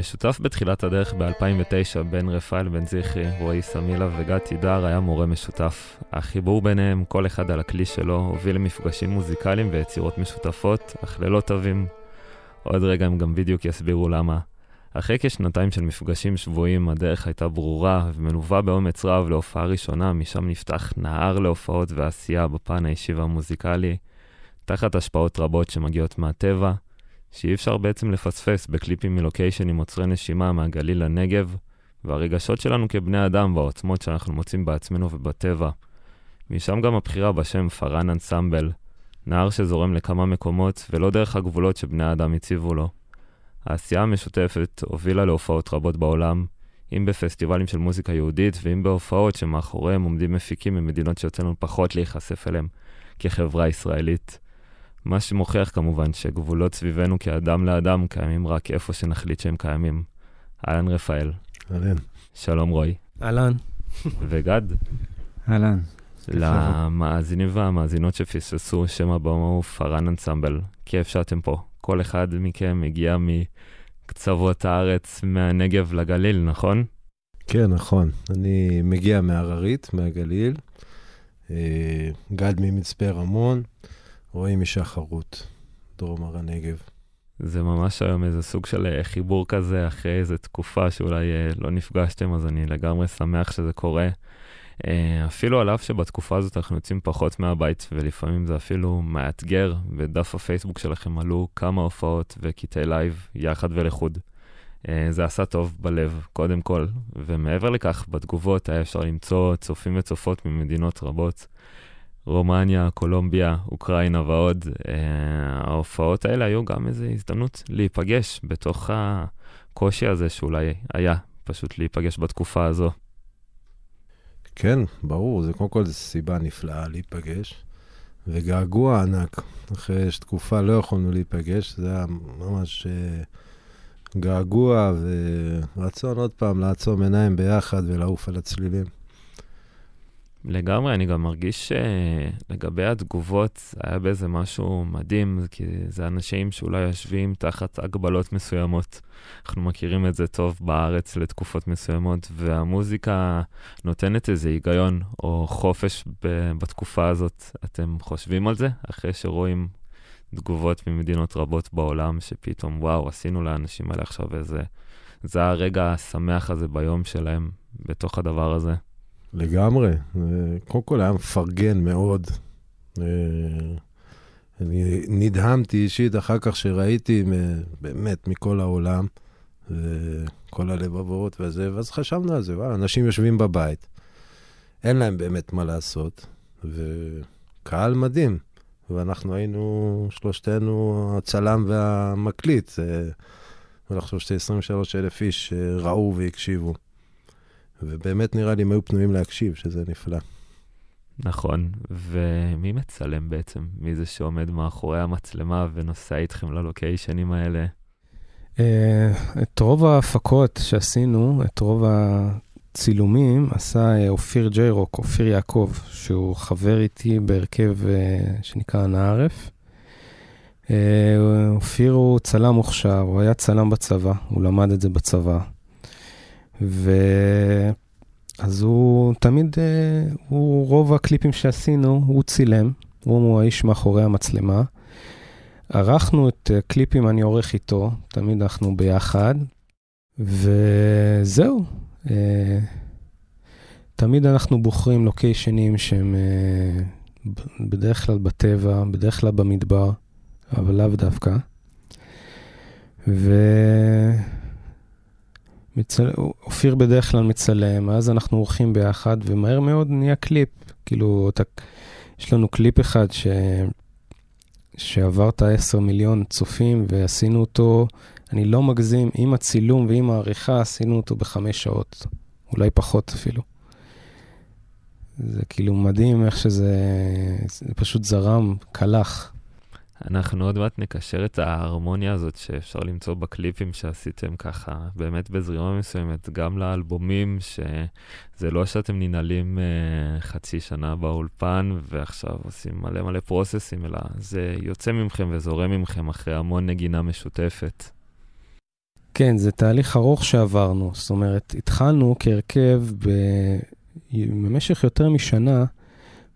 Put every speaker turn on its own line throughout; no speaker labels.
המשותף בתחילת הדרך ב-2009 בין רפאל בן זכרי, רועי סמילה וגד תידר היה מורה משותף. החיבור ביניהם, כל אחד על הכלי שלו, הוביל למפגשים מוזיקליים ויצירות משותפות, אך ללא תווים. עוד רגע הם גם בדיוק יסבירו למה. אחרי כשנתיים של מפגשים שבויים, הדרך הייתה ברורה ומלווה באומץ רב להופעה ראשונה, משם נפתח נהר להופעות ועשייה בפן האישי והמוזיקלי, תחת השפעות רבות שמגיעות מהטבע, שאי אפשר בעצם לפספס בקליפים מלוקיישן עם עוצרי נשימה מהגליל לנגב, והרגשות שלנו כבני אדם והעוצמות שאנחנו מוצאים בעצמנו ובטבע. משם גם הבחירה בשם פארן אנסמבל, נהר שזורם לכמה מקומות ולא דרך הגבולות שבני האדם הציבו לו. העשייה המשותפת הובילה להופעות רבות בעולם, אם בפסטיבלים של מוזיקה יהודית ואם בהופעות שמאחוריהם עומדים מפיקים ממדינות שיוצא לנו פחות להיחשף אליהם כחברה ישראלית. מה שמוכיח כמובן שגבולות סביבנו כאדם לאדם קיימים רק איפה שנחליט שהם קיימים. אהלן רפאל.
אהלן.
שלום רועי.
אהלן.
וגד.
אהלן.
למאזינים והמאזינות שפספסו, שם הבמה הוא פארן אנסמבל. כיף שאתם פה. כל אחד מכם הגיע מקצוות הארץ, מהנגב לגליל, נכון?
כן, נכון. אני מגיע מהררית, מהגליל. אה, גד ממצפה רמון. רועי משחרות, דרום הר הנגב.
זה ממש היום איזה סוג של אה, חיבור כזה, אחרי איזו תקופה שאולי אה, לא נפגשתם, אז אני לגמרי שמח שזה קורה. אה, אפילו על אף שבתקופה הזאת אנחנו יוצאים פחות מהבית, ולפעמים זה אפילו מאתגר, בדף הפייסבוק שלכם עלו כמה הופעות וקטעי live יחד ולחוד. זה עשה טוב בלב, קודם כל, ומעבר לכך, בתגובות היה אפשר למצוא צופים וצופות ממדינות רבות. רומניה, קולומביה, אוקראינה ועוד. אה, ההופעות האלה היו גם איזו הזדמנות להיפגש בתוך הקושי הזה שאולי היה, פשוט להיפגש בתקופה הזו.
כן, ברור, זה קודם כל זו סיבה נפלאה להיפגש, וגעגוע ענק. אחרי שתקופה לא יכולנו להיפגש, זה היה ממש uh, געגוע ורצון עוד פעם לעצום עיניים ביחד ולעוף על הצלילים.
לגמרי, אני גם מרגיש שלגבי התגובות, היה בזה משהו מדהים, כי זה אנשים שאולי יושבים תחת הגבלות מסוימות. אנחנו מכירים את זה טוב בארץ לתקופות מסוימות, והמוזיקה נותנת איזה היגיון או חופש ב- בתקופה הזאת. אתם חושבים על זה? אחרי שרואים תגובות ממדינות רבות בעולם, שפתאום, וואו, עשינו לאנשים האלה עכשיו איזה... זה הרגע השמח הזה ביום שלהם, בתוך הדבר הזה.
לגמרי. קודם כל היה מפרגן מאוד. אה, אני נדהמתי אישית אחר כך שראיתי באמת מכל העולם, וכל הלבבות וזה, ואז חשבנו על זה, וואו, אנשים יושבים בבית, אין להם באמת מה לעשות, וקהל מדהים. ואנחנו היינו שלושתנו הצלם והמקליט. אני חושב ש-23 אלף איש ראו והקשיבו. ובאמת נראה לי הם היו פנויים להקשיב, שזה נפלא.
נכון, ומי מצלם בעצם? מי זה שעומד מאחורי המצלמה ונוסע איתכם ללוקיישנים האלה?
אה, את רוב ההפקות שעשינו, את רוב הצילומים, עשה אה, אופיר ג'יירוק, אופיר יעקב, שהוא חבר איתי בהרכב אה, שנקרא נערף. אופיר הוא צלם מוכשר, הוא היה צלם בצבא, הוא למד את זה בצבא. ואז הוא תמיד, אה, הוא, רוב הקליפים שעשינו, הוא צילם, הוא האיש מאחורי המצלמה. ערכנו את הקליפים, אני עורך איתו, תמיד אנחנו ביחד, וזהו. אה, תמיד אנחנו בוחרים לוקיישנים שהם אה, בדרך כלל בטבע, בדרך כלל במדבר, אבל לאו דווקא. ו... מצל... אופיר בדרך כלל מצלם, אז אנחנו עורכים ביחד, ומהר מאוד נהיה קליפ. כאילו, אתה... יש לנו קליפ אחד ש... שעבר את ה-10 מיליון צופים, ועשינו אותו, אני לא מגזים, עם הצילום ועם העריכה, עשינו אותו בחמש שעות, אולי פחות אפילו. זה כאילו מדהים איך שזה, זה פשוט זרם, קלח.
אנחנו עוד מעט נקשר את ההרמוניה הזאת שאפשר למצוא בקליפים שעשיתם ככה, באמת בזרימה מסוימת, גם לאלבומים, שזה לא שאתם ננעלים uh, חצי שנה באולפן ועכשיו עושים מלא מלא פרוססים, אלא זה יוצא ממכם וזורם ממכם אחרי המון נגינה משותפת.
כן, זה תהליך ארוך שעברנו. זאת אומרת, התחלנו כהרכב. במשך יותר משנה,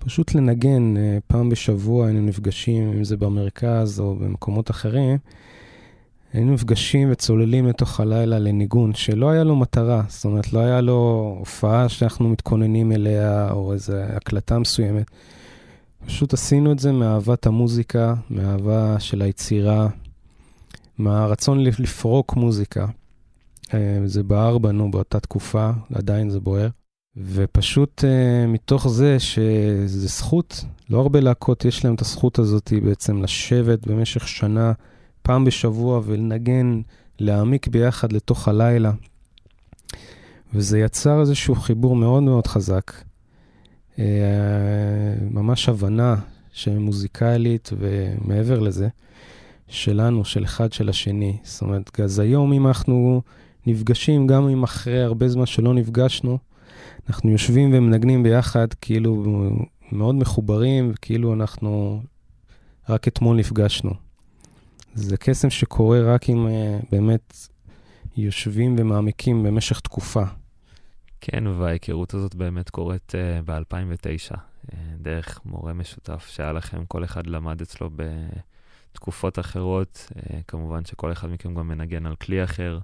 פשוט לנגן אה, פעם בשבוע, היינו נפגשים, אם זה במרכז או במקומות אחרים, היינו נפגשים וצוללים לתוך הלילה לניגון, שלא היה לו מטרה, זאת אומרת, לא היה לו הופעה שאנחנו מתכוננים אליה, או איזו הקלטה מסוימת. פשוט עשינו את זה מאהבת המוזיקה, מאהבה של היצירה, מהרצון לפרוק מוזיקה. אה, זה בער בנו באותה תקופה, עדיין זה בוער. ופשוט uh, מתוך זה שזה זכות, לא הרבה להקות יש להם את הזכות הזאת בעצם לשבת במשך שנה, פעם בשבוע ולנגן, להעמיק ביחד לתוך הלילה. וזה יצר איזשהו חיבור מאוד מאוד חזק. Uh, ממש הבנה שמוזיקלית ומעבר לזה, שלנו, של אחד של השני. זאת אומרת, אז היום אם אנחנו נפגשים, גם אם אחרי הרבה זמן שלא נפגשנו, אנחנו יושבים ומנגנים ביחד, כאילו מאוד מחוברים, כאילו אנחנו רק אתמול נפגשנו. זה קסם שקורה רק אם uh, באמת יושבים ומעמיקים במשך תקופה.
כן, וההיכרות הזאת באמת קורית uh, ב-2009, uh, דרך מורה משותף שהיה לכם, כל אחד למד אצלו בתקופות אחרות. Uh, כמובן שכל אחד מכם גם מנגן על כלי אחר.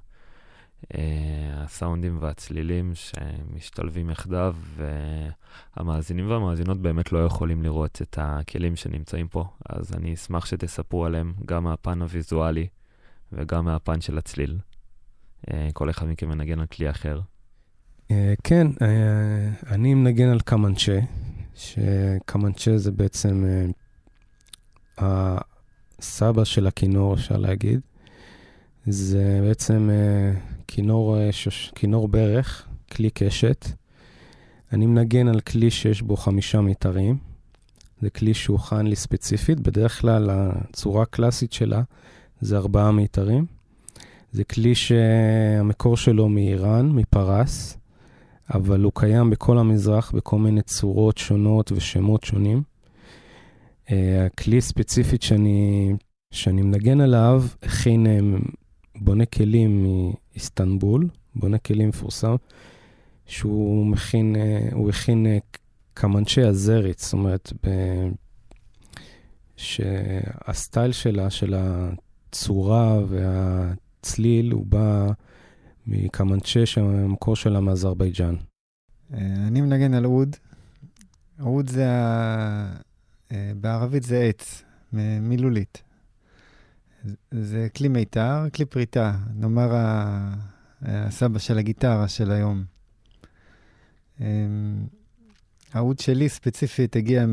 אה, הסאונדים והצלילים שמשתלבים יחדיו, והמאזינים והמאזינות באמת לא יכולים לראות את הכלים שנמצאים פה, אז אני אשמח שתספרו עליהם גם מהפן הוויזואלי וגם מהפן של הצליל. אה, כל אחד מכם מנגן על כלי אחר.
אה, כן, אני מנגן על קמנצ'ה, שקמנצ'ה זה בעצם הסבא של הכינור, אפשר להגיד. זה בעצם כינור, אה, שש, כינור ברך, כלי קשת. אני מנגן על כלי שיש בו חמישה מיתרים. זה כלי שהוכן לי ספציפית, בדרך כלל הצורה הקלאסית שלה זה ארבעה מיתרים. זה כלי שהמקור שלו מאיראן, מפרס, אבל הוא קיים בכל המזרח בכל מיני צורות שונות ושמות שונים. אה, הכלי ספציפית שאני, שאני מנגן עליו הכין בונה כלים מאיסטנבול, בונה כלים מפורסם, שהוא מכין, אה, הוא הכין אה, קמנצ'י הזרית, זאת אומרת, ב... שהסטייל שלה, של הצורה והצליל, הוא בא מקמנצ'ה שהמקור שלה מאזרבייג'אן.
אה, אני מנגן על אוד. אוד זה, ה... בערבית זה עץ, מילולית. זה כלי מיתר, כלי פריטה, נאמר הסבא של הגיטרה של היום. אמ, העוד שלי ספציפית הגיע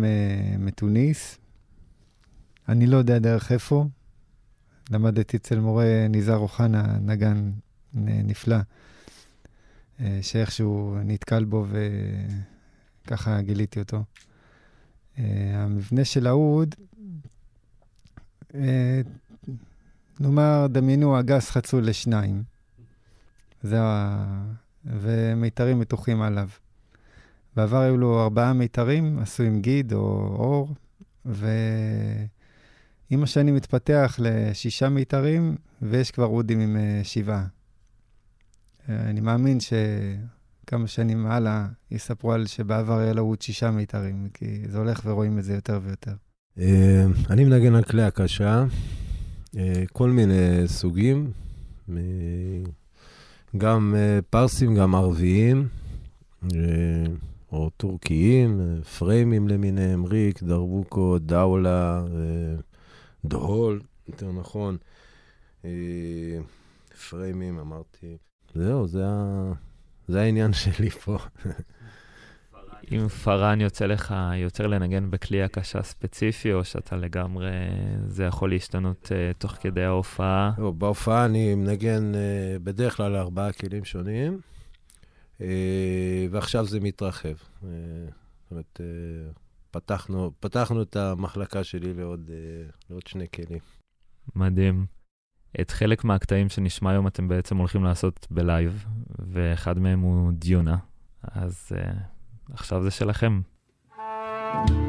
מתוניס. אני לא יודע דרך איפה. למדתי אצל מורה ניזר אוחנה, נגן נפלא, אה, שאיכשהו נתקל בו וככה גיליתי אותו. אה, המבנה של האוד, אה, נאמר, דמיינו אגס חצול לשניים. זה ה... ומיתרים מתוחים עליו. בעבר היו לו ארבעה מיתרים, עשויים גיד או אור, ועם השנים מתפתח לשישה מיתרים, ויש כבר אודים עם uh, שבעה. Uh, אני מאמין שכמה שנים הלאה יספרו על שבעבר היה לו עוד שישה מיתרים, כי זה הולך ורואים את זה יותר ויותר.
Uh, אני מנגן על כלי הקשה. אה, כל מיני סוגים, גם אה, פרסים, גם ערביים, אה, או טורקיים, פריימים למיניהם, ריק, דרבוקו, דאולה, דהול, יותר נכון. פריימים, אמרתי. זהו, זה, ה... זה העניין שלי פה.
אם פארן יוצא לך יותר לנגן בכלי הקשה ספציפי, או שאתה לגמרי, זה יכול להשתנות uh, תוך כדי ההופעה?
לא, בהופעה אני מנגן uh, בדרך כלל ארבעה כלים שונים, uh, ועכשיו זה מתרחב. Uh, זאת אומרת, uh, פתחנו, פתחנו את המחלקה שלי לעוד, uh, לעוד שני כלים.
מדהים. את חלק מהקטעים שנשמע היום אתם בעצם הולכים לעשות בלייב, ואחד מהם הוא דיונה. אז... Uh, עכשיו זה שלכם. זה היה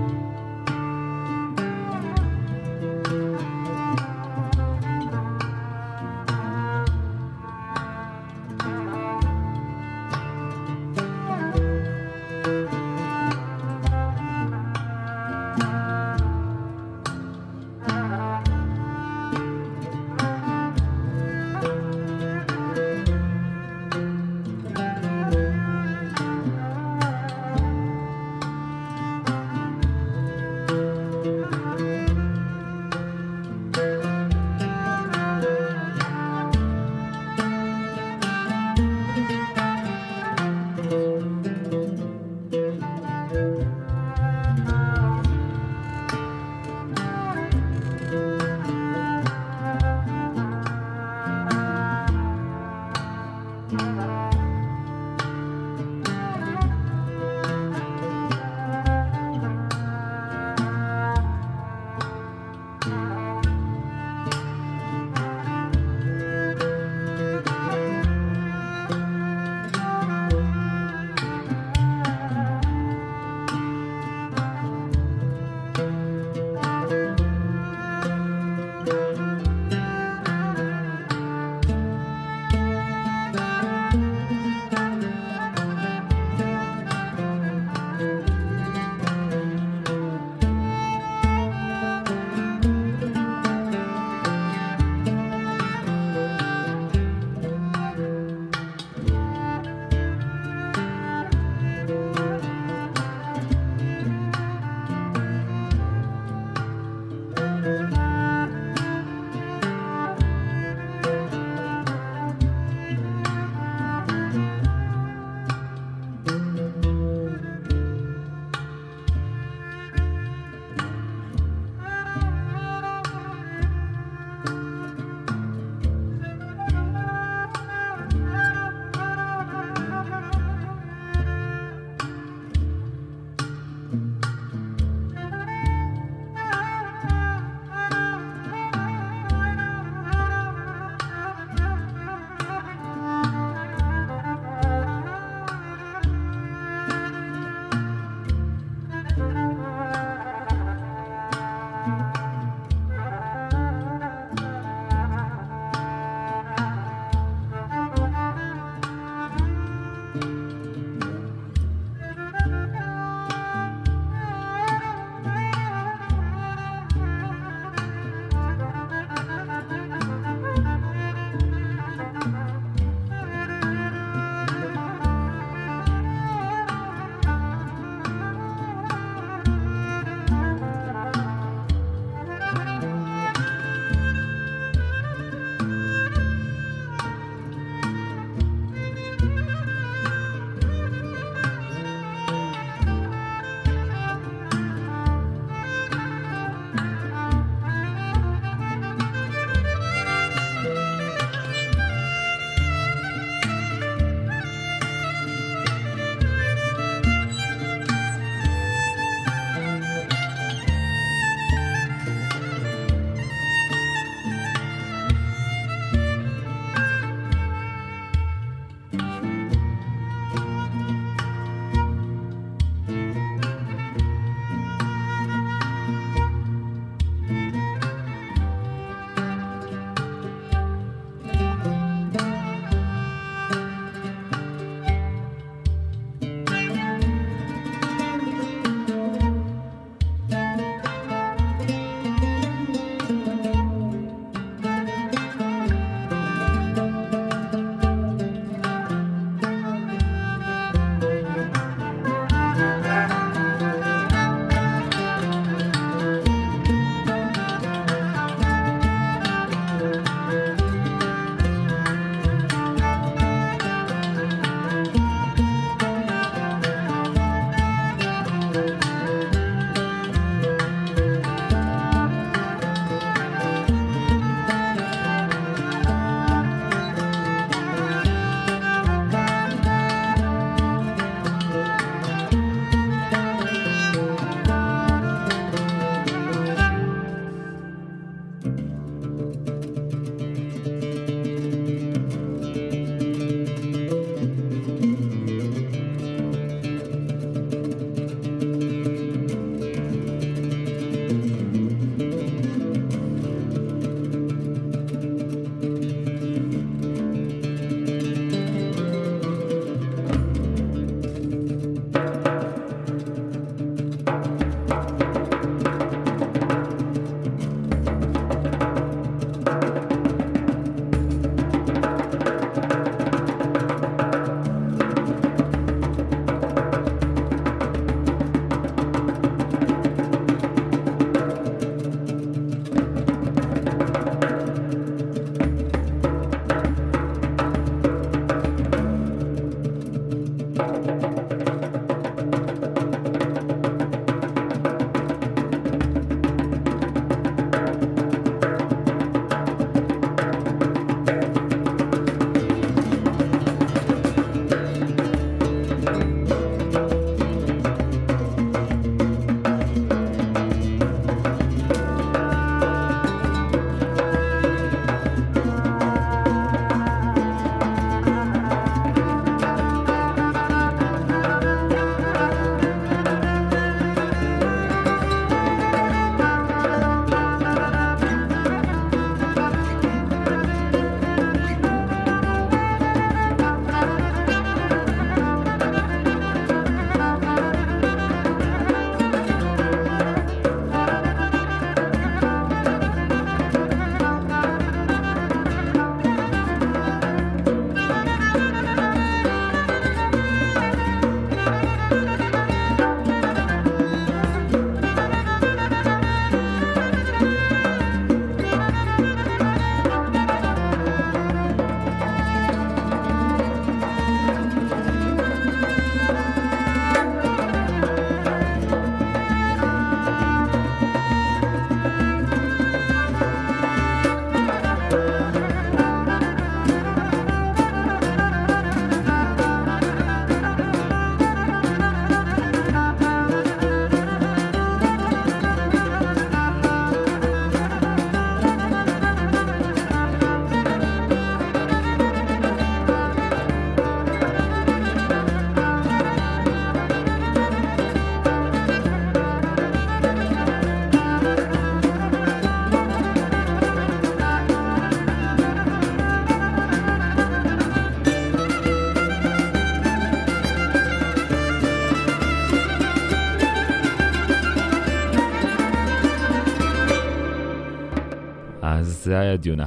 דיונה.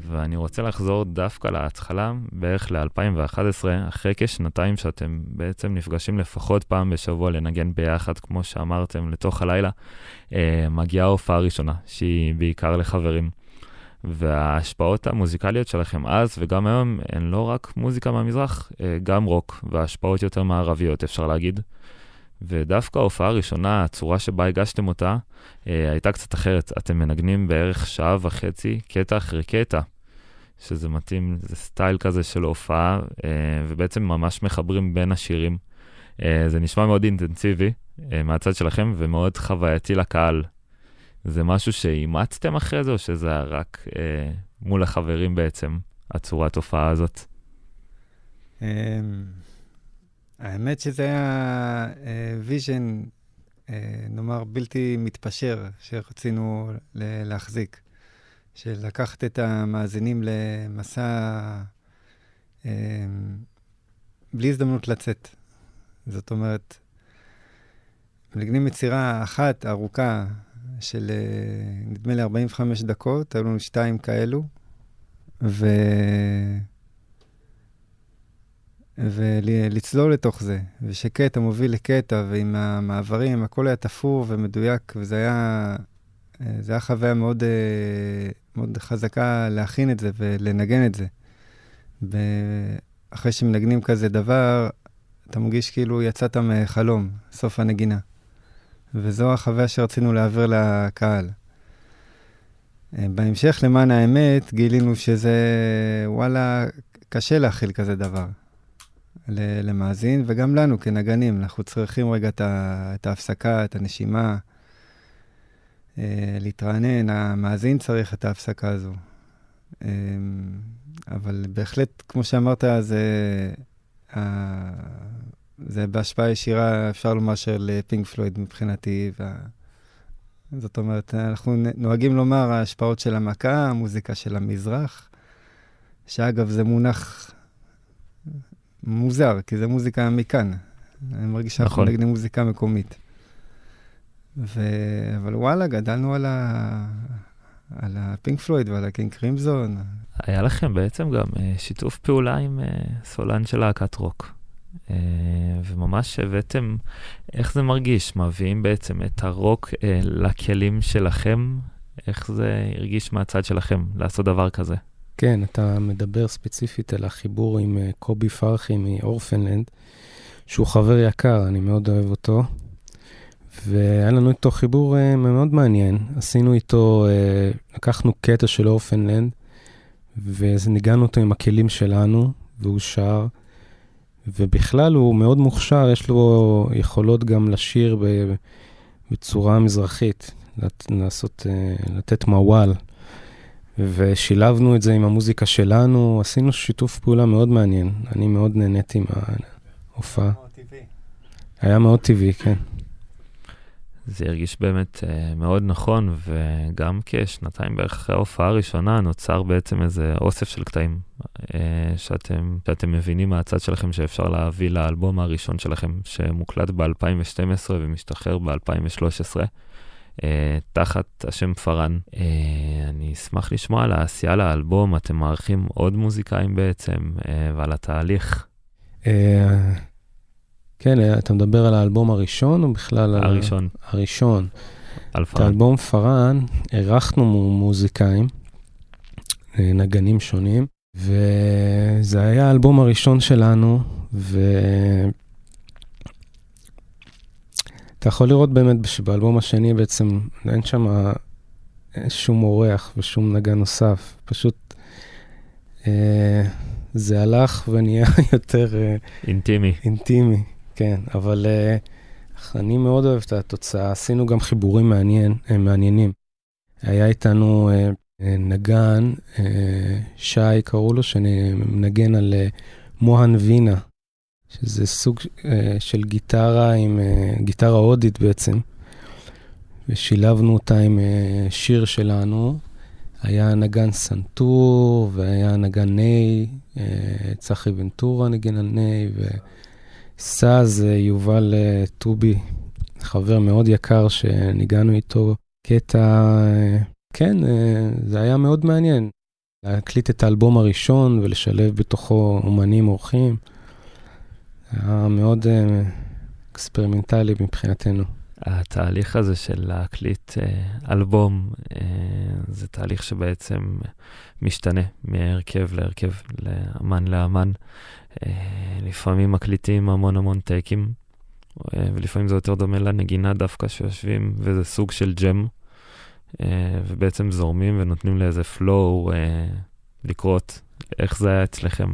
ואני רוצה לחזור דווקא להתחלה, בערך ל-2011, אחרי כשנתיים שאתם בעצם נפגשים לפחות פעם בשבוע לנגן ביחד, כמו שאמרתם, לתוך הלילה, אה, מגיעה ההופעה הראשונה, שהיא בעיקר לחברים. וההשפעות המוזיקליות שלכם אז וגם היום הן לא רק מוזיקה מהמזרח, אה, גם רוק, והשפעות יותר מערביות, אפשר להגיד. ודווקא ההופעה הראשונה, הצורה שבה הגשתם אותה, אה, הייתה קצת אחרת. אתם מנגנים בערך שעה וחצי, קטע אחרי קטע, שזה מתאים, זה סטייל כזה של הופעה, אה, ובעצם ממש מחברים בין השירים. אה, זה נשמע מאוד אינטנסיבי אה, מהצד שלכם, ומאוד חווייתי לקהל. זה משהו שאימצתם אחרי זה, או שזה היה רק אה, מול החברים בעצם, הצורת הופעה הזאת?
אמ, האמת שזה היה vision, נאמר, בלתי מתפשר, שרצינו להחזיק. של לקחת את המאזינים למסע אמ, בלי הזדמנות לצאת. זאת אומרת, מנגנים יצירה אחת ארוכה של אה, נדמה לי 45 דקות, היו לנו שתיים כאלו, ו... ולצלול לתוך זה, ושקטע מוביל לקטע, ועם המעברים, הכל היה תפור ומדויק, וזה היה, אה, זה היה חוויה מאוד, אה, מאוד חזקה להכין את זה ולנגן את זה. אחרי שמנגנים כזה דבר, אתה מרגיש כאילו יצאת מחלום, סוף הנגינה. וזו החוויה שרצינו להעביר לקהל. אה, בהמשך, למען האמת, גילינו שזה, וואלה, קשה להכיל כזה דבר. למאזין, וגם לנו כנגנים, אנחנו צריכים רגע את ההפסקה, את הנשימה, אה, להתרענן, המאזין צריך את ההפסקה הזו. אה, אבל בהחלט, כמו שאמרת, זה, זה בהשפעה ישירה, אפשר לומר, של פינק פלויד מבחינתי. וה... זאת אומרת, אנחנו נוהגים לומר ההשפעות של המכה, המוזיקה של המזרח, שאגב, זה מונח מוזר, כי זה מוזיקה מכאן. אני מרגיש שאנחנו נכון. נגני מוזיקה מקומית. ו... אבל וואלה, גדלנו על, ה... על ה Pink Floyd ועל ה King Crimson.
היה לכם בעצם גם אה, שיתוף פעולה עם אה, סולן של להקת רוק. אה, וממש הבאתם, איך זה מרגיש? מביאים בעצם את הרוק לכלים שלכם? איך זה הרגיש מהצד שלכם לעשות דבר כזה?
כן, אתה מדבר ספציפית על החיבור עם uh, קובי פרחי מאורפנלנד, שהוא חבר יקר, אני מאוד אוהב אותו. והיה לנו איתו חיבור uh, מאוד מעניין. עשינו איתו, uh, לקחנו קטע של אורפנלנד, וניגענו אותו עם הכלים שלנו, והוא שר. ובכלל הוא מאוד מוכשר, יש לו יכולות גם לשיר בצורה מזרחית, לעשות, לתת מוואל. ושילבנו את זה עם המוזיקה שלנו, עשינו שיתוף פעולה מאוד מעניין. אני מאוד נהניתי מההופעה. היה מאוד טבעי, כן.
זה הרגיש באמת uh, מאוד נכון, וגם כשנתיים בערך אחרי ההופעה הראשונה נוצר בעצם איזה אוסף של קטעים uh, שאתם, שאתם מבינים מהצד שלכם שאפשר להביא לאלבום הראשון שלכם, שמוקלט ב-2012 ומשתחרר ב-2013. Uh, תחת השם פארן. Uh, אני אשמח לשמוע על העשייה לאלבום, אתם מארחים עוד מוזיקאים בעצם, uh, ועל התהליך.
כן, אתה מדבר על האלבום הראשון או בכלל
על... הראשון.
הראשון. על פארן. את האלבום פארן, אירחנו מוזיקאים, נגנים שונים, וזה היה האלבום הראשון שלנו, ו... אתה יכול לראות באמת שבאלבום השני בעצם אין שם שום אורח ושום נגן נוסף, פשוט אה, זה הלך ונהיה יותר... אה,
אינטימי.
אינטימי, כן, אבל אה, אני מאוד אוהב את התוצאה, עשינו גם חיבורים מעניין, אה, מעניינים. היה איתנו אה, אה, נגן, אה, שי קראו לו, שמנגן על אה, מוהן וינה. שזה סוג uh, של גיטרה עם uh, גיטרה הודית בעצם, ושילבנו אותה עם uh, שיר שלנו. היה נגן סנטור, והיה נגן ניי, uh, צחי ונטורה נגן על ניי, וסאז uh, יובל uh, טובי, חבר מאוד יקר שניגענו איתו קטע, uh, כן, אה, זה היה מאוד מעניין. להקליט את האלבום הראשון ולשלב בתוכו אומנים אורחים. היה מאוד אה, אקספרימנטלי מבחינתנו.
התהליך הזה של להקליט אה, אלבום, זה תהליך שבעצם משתנה מהרכב להרכב, לאמן לאמן. לפעמים מקליטים המון המון טייקים, ולפעמים זה יותר דומה לנגינה דווקא שיושבים, וזה סוג של jam, ובעצם זורמים ונותנים לאיזה פלואו לקרות. איך זה היה אצלכם?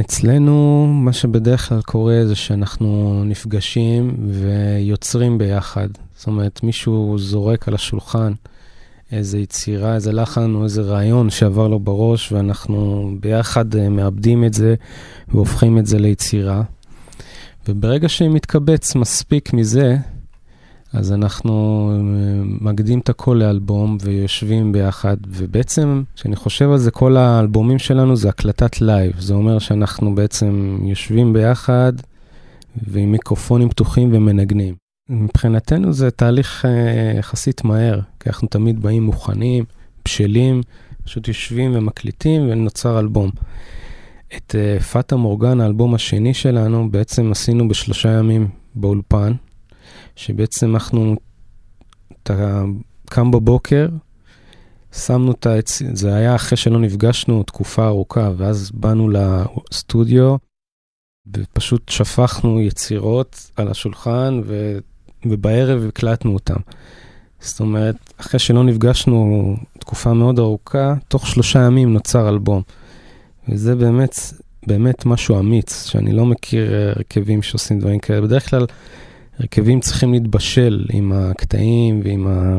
אצלנו, מה שבדרך כלל קורה זה שאנחנו נפגשים ויוצרים ביחד. זאת אומרת, מישהו זורק על השולחן איזה יצירה, איזה לחן או איזה רעיון שעבר לו בראש, ואנחנו ביחד אה, מאבדים את זה והופכים את זה ליצירה. וברגע שמתקבץ מספיק מזה, אז אנחנו אה, מקדים את הכל לאלבום ויושבים ביחד, ובעצם, כשאני חושב על זה, כל האלבומים שלנו זה הקלטת live. זה אומר שאנחנו בעצם יושבים ביחד ועם מיקרופונים פתוחים ומנגנים. מבחינתנו זה תהליך אה, יחסית מהר, כי אנחנו תמיד באים מוכנים, בשלים, פשוט יושבים ומקליטים ונוצר אלבום. את אה, פאטה מורגנה, האלבום השני שלנו, בעצם עשינו בשלושה ימים באולפן. שבעצם אנחנו, אתה קם בבוקר, שמנו את העץ, זה היה אחרי שלא נפגשנו תקופה ארוכה, ואז באנו לסטודיו, ופשוט שפכנו יצירות על השולחן, ו, ובערב הקלטנו אותם. זאת אומרת, אחרי שלא נפגשנו תקופה מאוד ארוכה, תוך שלושה ימים נוצר אלבום. וזה באמת, באמת משהו אמיץ, שאני לא מכיר הרכבים שעושים דברים כאלה. בדרך כלל, הרכבים צריכים להתבשל עם הקטעים ועם ה...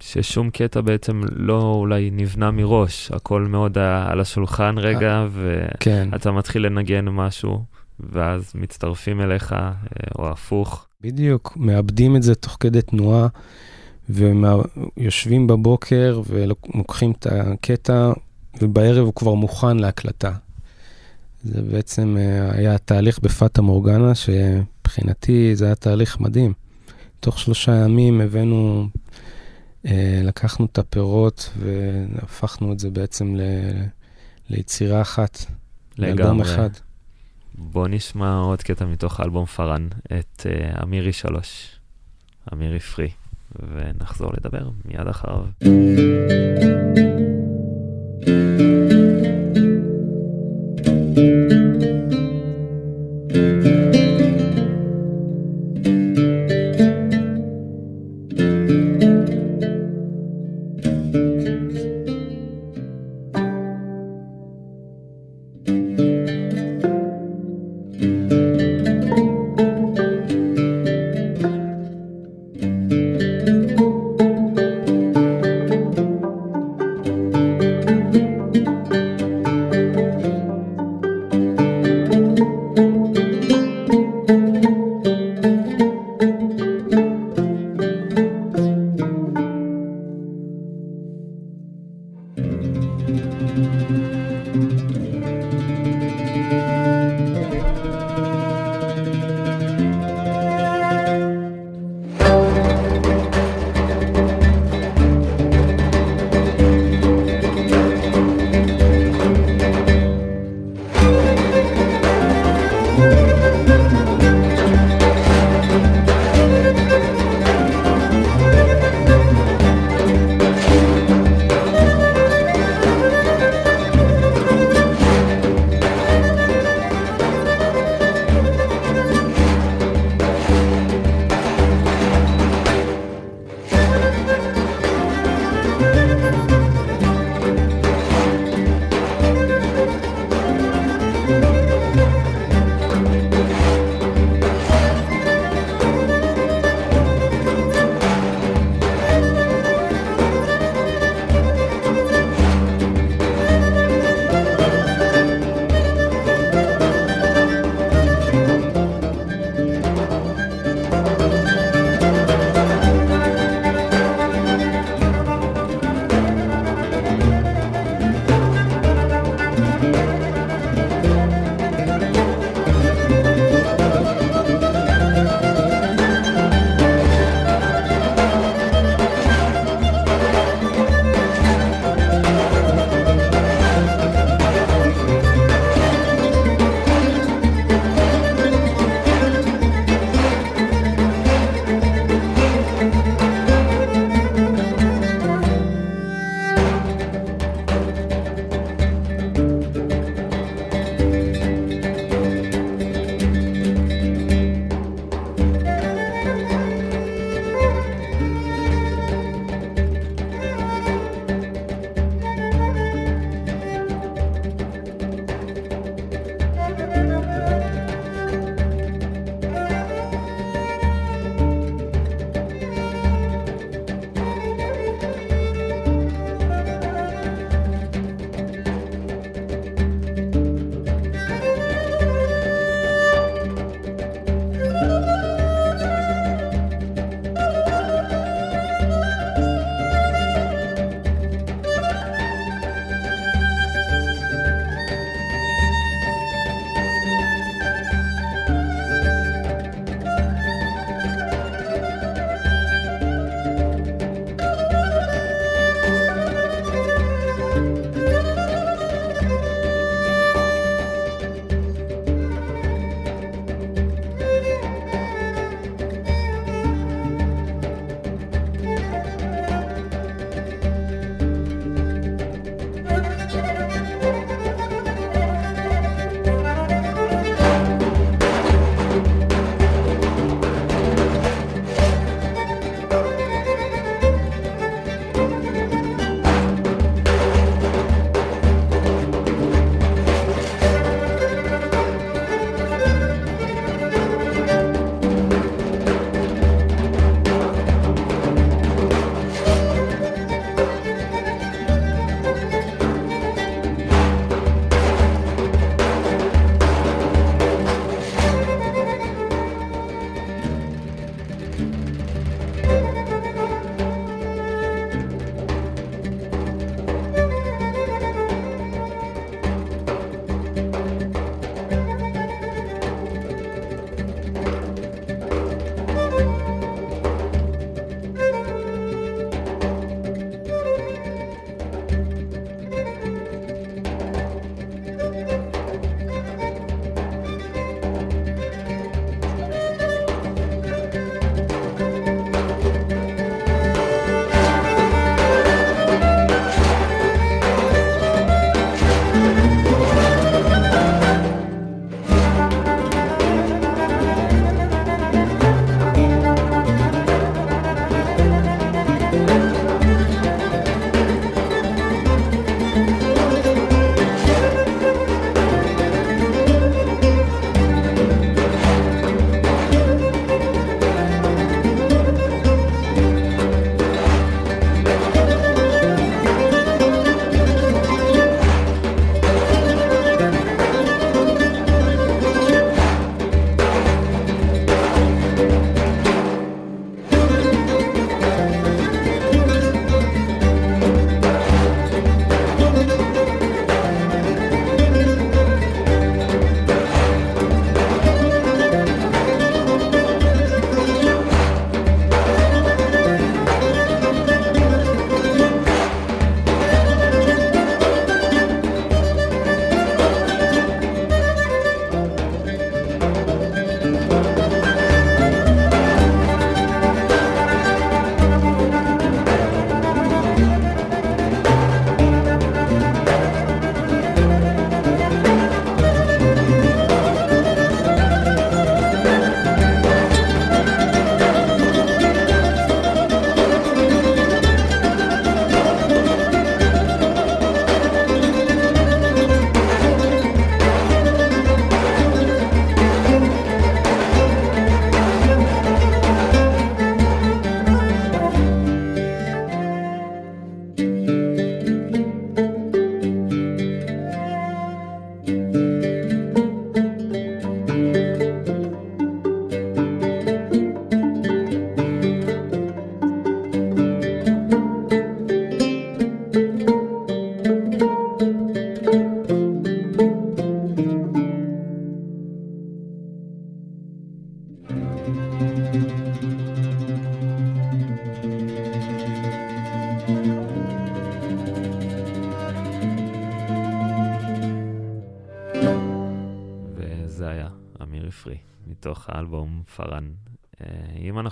ששום קטע בעצם לא אולי נבנה מראש, הכל מאוד על השולחן רגע,
כן.
ואתה מתחיל לנגן משהו, ואז מצטרפים אליך, אה, או הפוך.
בדיוק, מאבדים את זה תוך כדי תנועה, ויושבים בבוקר ולוקחים את הקטע, ובערב הוא כבר מוכן להקלטה. זה בעצם אה, היה התהליך בפאטה מורגנה, ש... מבחינתי זה היה תהליך מדהים. תוך שלושה ימים הבאנו, אה, לקחנו את הפירות והפכנו את זה בעצם ל, ליצירה אחת, לאלבום אחד.
בוא נשמע עוד קטע מתוך האלבום פארן, את אה, אמירי שלוש, אמירי פרי, ונחזור לדבר מיד אחריו.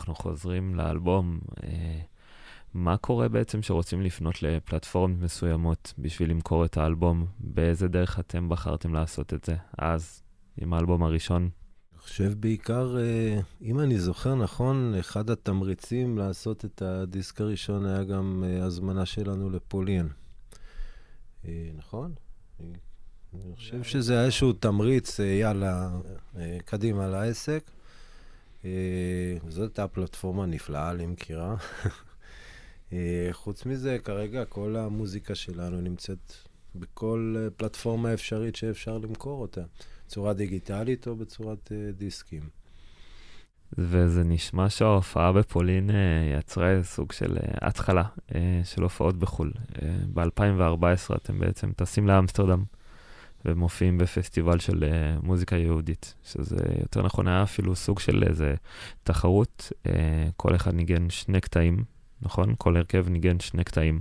אנחנו חוזרים לאלבום, uh, מה קורה בעצם שרוצים לפנות לפלטפורמות מסוימות בשביל למכור את האלבום? באיזה דרך אתם בחרתם לעשות את זה אז, עם האלבום הראשון?
אני חושב בעיקר, אה, אם אני זוכר נכון, אחד התמריצים לעשות את הדיסק הראשון היה גם אה, הזמנה שלנו לפולין. אה, נכון? אני חושב שזה היה איזשהו תמריץ, יאללה, קדימה לעסק. זאת הייתה פלטפורמה נפלאה למכירה. אה, חוץ מזה, כרגע כל המוזיקה שלנו נמצאת בכל אה, פלטפורמה אפשרית שאפשר למכור אותה, בצורה דיגיטלית או בצורת אה, דיסקים.
וזה נשמע שההופעה בפולין יצרה סוג של התחלה של הופעות בחו"ל. ב-2014 אתם בעצם טסים לאמסטרדם ומופיעים בפסטיבל של מוזיקה יהודית, שזה יותר נכון היה אפילו סוג של איזה תחרות, כל אחד ניגן שני קטעים נכון? כל הרכב ניגן שני קטעים,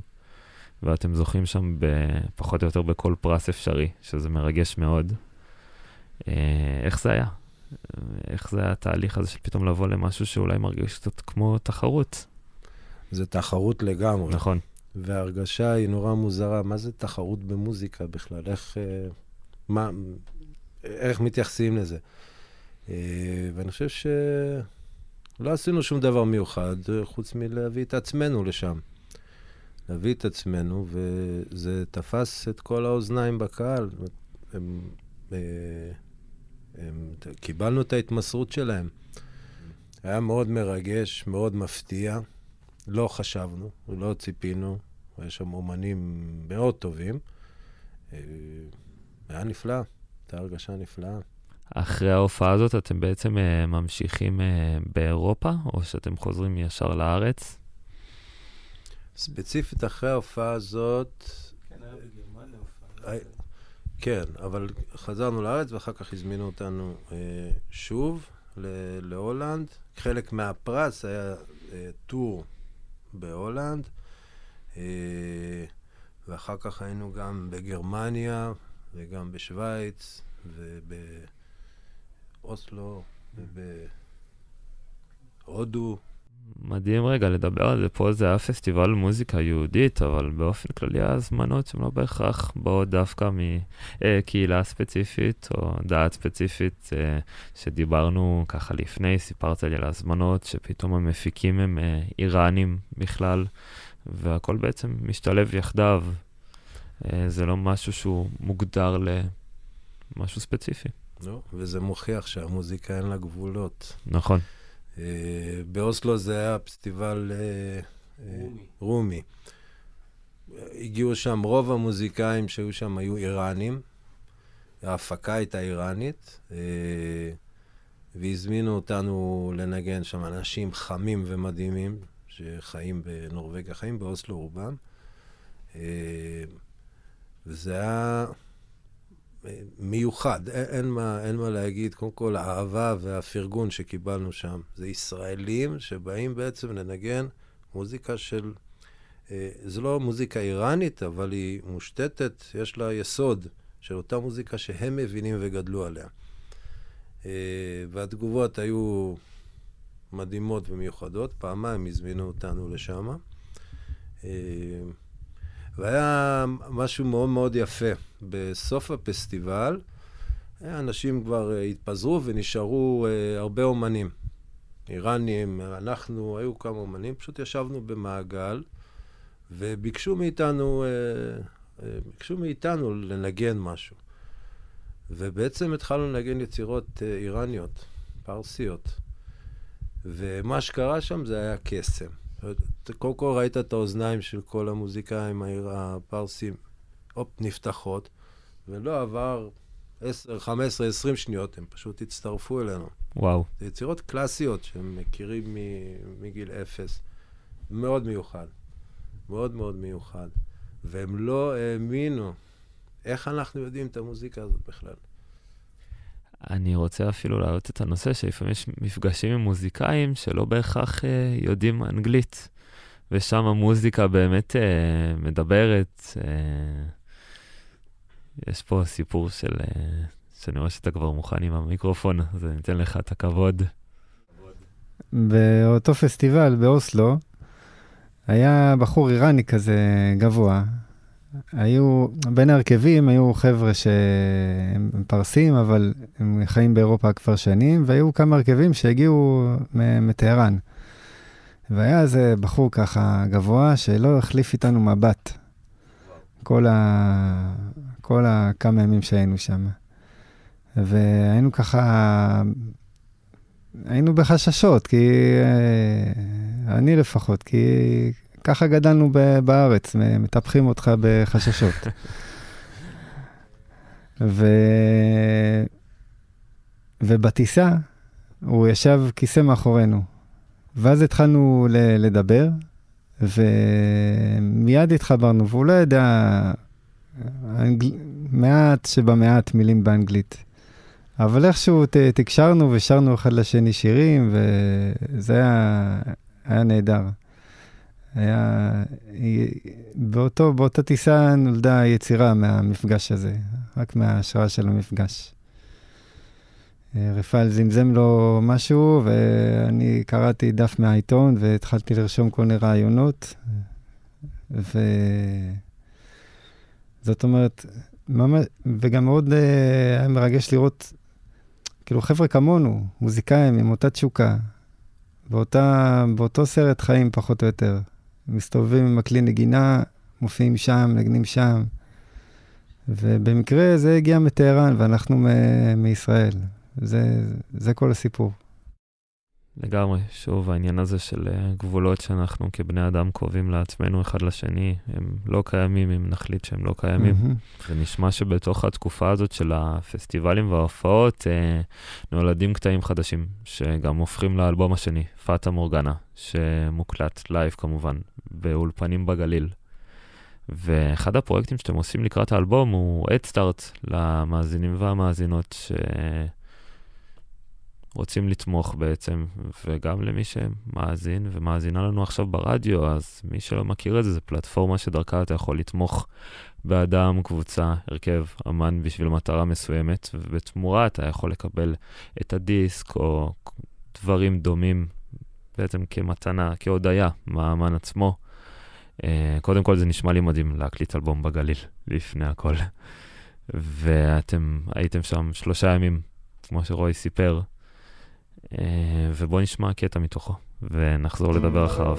ואתם זוכים שם פחות או יותר בכל פרס אפשרי, שזה מרגש מאוד. אה, איך זה היה? איך זה היה התהליך הזה של פתאום לבוא למשהו שאולי מרגיש קצת כמו תחרות?
זה תחרות לגמרי.
נכון.
וההרגשה היא נורא מוזרה. מה זה תחרות במוזיקה בכלל? איך, אה, מה, איך מתייחסים לזה? אה, ואני חושב ש... לא עשינו שום דבר מיוחד, חוץ מלהביא את עצמנו לשם. להביא את עצמנו, וזה תפס את כל האוזניים בקהל. הם, הם, אה, הם, קיבלנו את ההתמסרות שלהם. היה מאוד מרגש, מאוד מפתיע. לא חשבנו, לא ציפינו. יש שם אומנים מאוד טובים. היה נפלא, הייתה הרגשה נפלאה.
אחרי ההופעה הזאת אתם בעצם uh, ממשיכים uh, באירופה, או שאתם חוזרים ישר לארץ?
ספציפית אחרי ההופעה הזאת...
כן, היה בגרמניה הופעה.
אה, כן, אבל חזרנו לארץ ואחר כך הזמינו אותנו uh, שוב להולנד. חלק מהפרס היה uh, טור בהולנד, uh, ואחר כך היינו גם בגרמניה וגם בשוויץ וב... באוסלו ובהודו.
מדהים רגע לדבר על זה, פה זה היה פסטיבל מוזיקה יהודית, אבל באופן כללי ההזמנות שהן לא בהכרח באות דווקא מקהילה ספציפית או דעת ספציפית אה, שדיברנו ככה לפני, סיפרת לי על ההזמנות, שפתאום המפיקים הם אה, איראנים בכלל, והכל בעצם משתלב יחדיו. אה, זה לא משהו שהוא מוגדר למשהו ספציפי.
לא, וזה מוכיח שהמוזיקה אין לה גבולות.
נכון.
Uh, באוסלו זה היה פסטיבל uh, רומי. רומי. הגיעו שם, רוב המוזיקאים שהיו שם היו איראנים, ההפקה הייתה איראנית, והזמינו אותנו לנגן שם אנשים חמים ומדהימים, שחיים בנורבגיה, חיים באוסלו רובם. וזה היה... מיוחד, אין, אין, מה, אין מה להגיד. קודם כל, האהבה והפרגון שקיבלנו שם. זה ישראלים שבאים בעצם לנגן מוזיקה של... אה, זו לא מוזיקה איראנית, אבל היא מושתתת, יש לה יסוד של אותה מוזיקה שהם מבינים וגדלו עליה. אה, והתגובות היו מדהימות ומיוחדות. פעמיים הזמינו אותנו לשם. אה, והיה משהו מאוד מאוד יפה. בסוף הפסטיבל, אנשים כבר uh, התפזרו ונשארו uh, הרבה אומנים. איראנים, אנחנו, היו כמה אומנים, פשוט ישבנו במעגל וביקשו מאיתנו, uh, ביקשו מאיתנו לנגן משהו. ובעצם התחלנו לנגן יצירות איראניות, פרסיות. ומה שקרה שם זה היה קסם. קודם כל ראית את האוזניים של כל המוזיקאים הפרסים, הופ, נפתחות, ולא עבר 10, 15, 20 שניות, הם פשוט הצטרפו אלינו.
וואו.
זה יצירות קלאסיות שהם מכירים מגיל אפס. מאוד מיוחד. מאוד מאוד מיוחד. והם לא האמינו איך אנחנו יודעים את המוזיקה הזאת בכלל.
אני רוצה אפילו להעלות את הנושא שלפעמים יש מפגשים עם מוזיקאים שלא בהכרח אה, יודעים אנגלית, ושם המוזיקה באמת אה, מדברת. אה, יש פה סיפור של, אה, שאני רואה שאתה כבר מוכן עם המיקרופון, אז אני אתן לך את הכבוד.
באותו פסטיבל באוסלו, היה בחור איראני כזה גבוה. היו, בין ההרכבים היו חבר'ה שהם פרסים, אבל הם חיים באירופה כבר שנים, והיו כמה הרכבים שהגיעו מטהרן. והיה איזה בחור ככה גבוה שלא החליף איתנו מבט. כל, ה... כל הכמה ימים שהיינו שם. והיינו ככה, היינו בחששות, כי אה, אני לפחות, כי ככה גדלנו בארץ, מטפחים אותך בחששות. ו... ובטיסה הוא ישב כיסא מאחורינו. ואז התחלנו ל- לדבר, ומיד התחברנו, והוא לא ידע אנגל... מעט שבמעט מילים באנגלית. אבל איכשהו ת, תקשרנו ושרנו אחד לשני שירים, וזה היה, היה נהדר. היה... באותו, באותה טיסה נולדה היצירה מהמפגש הזה, רק מההשראה של המפגש. רפאל זמזם לו משהו, ואני קראתי דף מהעיתון והתחלתי לרשום כל מיני רעיונות. וזאת אומרת, ממש, וגם מאוד אה, היה מרגש לראות, כאילו, חבר'ה כמונו, מוזיקאים עם אותה תשוקה, באותה, באותו סרט חיים פחות או יותר. מסתובבים עם הכלי נגינה, מופיעים שם, נגנים שם. ובמקרה זה הגיע מטהרן, ואנחנו מ- מישראל. זה, זה כל הסיפור.
לגמרי. שוב, העניין הזה של אה, גבולות שאנחנו כבני אדם קובעים לעצמנו אחד לשני, הם לא קיימים אם נחליט שהם לא קיימים. Mm-hmm. ונשמע שבתוך התקופה הזאת של הפסטיבלים וההופעות אה, נולדים קטעים חדשים, שגם הופכים לאלבום השני, פאטה מורגנה, שמוקלט live כמובן, באולפנים בגליל. ואחד הפרויקטים שאתם עושים לקראת האלבום הוא Head Start למאזינים והמאזינות ש... רוצים לתמוך בעצם, וגם למי שמאזין ומאזינה לנו עכשיו ברדיו, אז מי שלא מכיר את זה, זו פלטפורמה שדרכה אתה יכול לתמוך באדם, קבוצה, הרכב, אמן בשביל מטרה מסוימת, ובתמורה אתה יכול לקבל את הדיסק או דברים דומים בעצם כמתנה, כהודיה מהאמן עצמו. Uh, קודם כל זה נשמע לי מדהים להקליט אלבום בגליל, לפני הכל. ואתם הייתם שם שלושה ימים, כמו שרועי סיפר, אה, ובואו נשמע קטע מתוכו, ונחזור לדבר אחריו.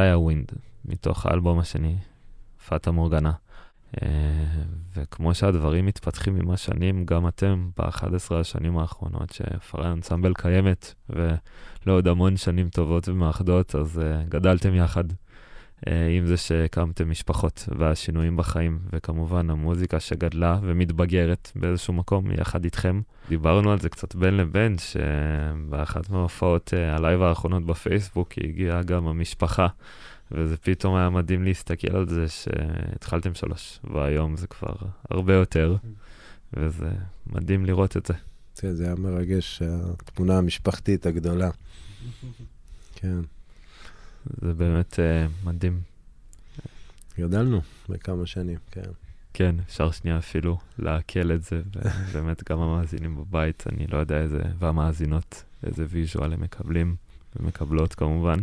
זה היה Wind, מתוך האלבום השני, פאטה מורגנה. אה, וכמו שהדברים מתפתחים עם השנים, גם אתם ב-11 השנים האחרונות שפארן אנסמבל קיים, ולעוד המון שנים טובות ומאחדות, אז uh, גדלתם יחד. Uh, עם זה שהקמתם משפחות והשינויים בחיים, וכמובן המוזיקה שגדלה ומתבגרת באיזשהו מקום יחד איתכם. דיברנו על זה קצת בין לבין, שבאחת מההופעות uh, ה live האחרונות בפייסבוק הגיעה גם המשפחה. וזה פתאום היה מדהים להסתכל על זה שהתחלתם שלוש, והיום זה כבר הרבה יותר, וזה מדהים לראות את זה.
כן, זה היה מרגש, התמונה המשפחתית הגדולה. כן.
זה באמת uh, מדהים.
גדלנו בכמה שנים, כן.
כן, אפשר שנייה אפילו לעכל את זה, ובאמת גם המאזינים בבית, אני לא יודע איזה, והמאזינות, איזה ויז'ואל הם מקבלים, ומקבלות כמובן.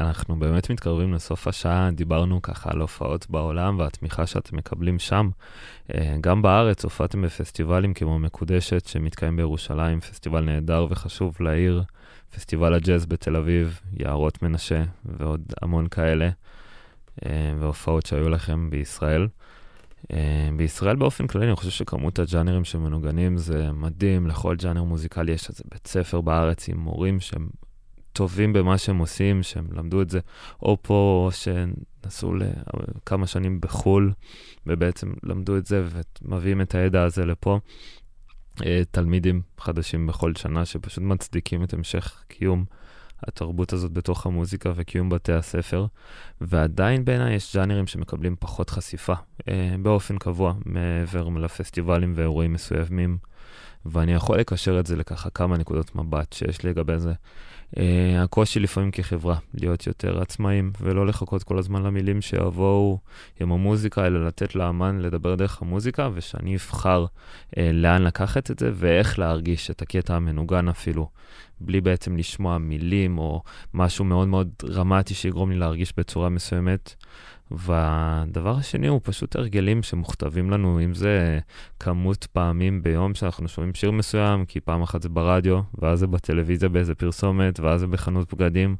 אנחנו באמת מתקרבים לסוף השעה, דיברנו ככה על הופעות בעולם והתמיכה שאתם מקבלים שם. אה, גם בארץ הופעתם בפסטיבלים כמו מקודשת, שמתקיים בירושלים, פסטיבל נהדר וחשוב לעיר, פסטיבל הג'אז בתל אביב, יערות מנשה ועוד המון כאלה, אה, והופעות שהיו לכם בישראל. אה, בישראל באופן כללי, אני חושב שכמות הג'אנרים שמנוגנים זה מדהים, לכל ג'אנר מוזיקלי יש איזה בית ספר בארץ עם מורים שהם טובים במה שהם עושים, שהם למדו את זה, או פה, או שנסעו לכמה שנים בחו"ל, ובעצם למדו את זה ומביאים את הידע הזה לפה. אה, תלמידים חדשים בכל שנה שפשוט מצדיקים את המשך קיום התרבות הזאת בתוך המוזיקה וקיום בתי הספר, ועדיין בעיניי יש ג'אנרים שמקבלים פחות חשיפה אה, באופן קבוע מעבר לפסטיבלים ואירועים מסוימים, ואני יכול לקשר את זה לככה כמה נקודות מבט שיש לגבי זה. Uh, הקושי לפעמים כחברה, להיות יותר עצמאים ולא לחכות כל הזמן למילים שיבואו עם המוזיקה, אלא לתת לאמן לדבר דרך המוזיקה, ושאני אבחר uh, לאן לקחת את זה ואיך להרגיש את הקטע המנוגן אפילו, בלי בעצם לשמוע מילים או משהו מאוד מאוד דרמטי שיגרום לי להרגיש בצורה מסוימת. והדבר השני הוא פשוט הרגלים שמוכתבים לנו, אם זה כמות פעמים ביום שאנחנו שומעים שיר מסוים, כי פעם אחת זה ברדיו, ואז זה בטלוויזיה באיזה פרסומת, ואז זה בחנות בגדים,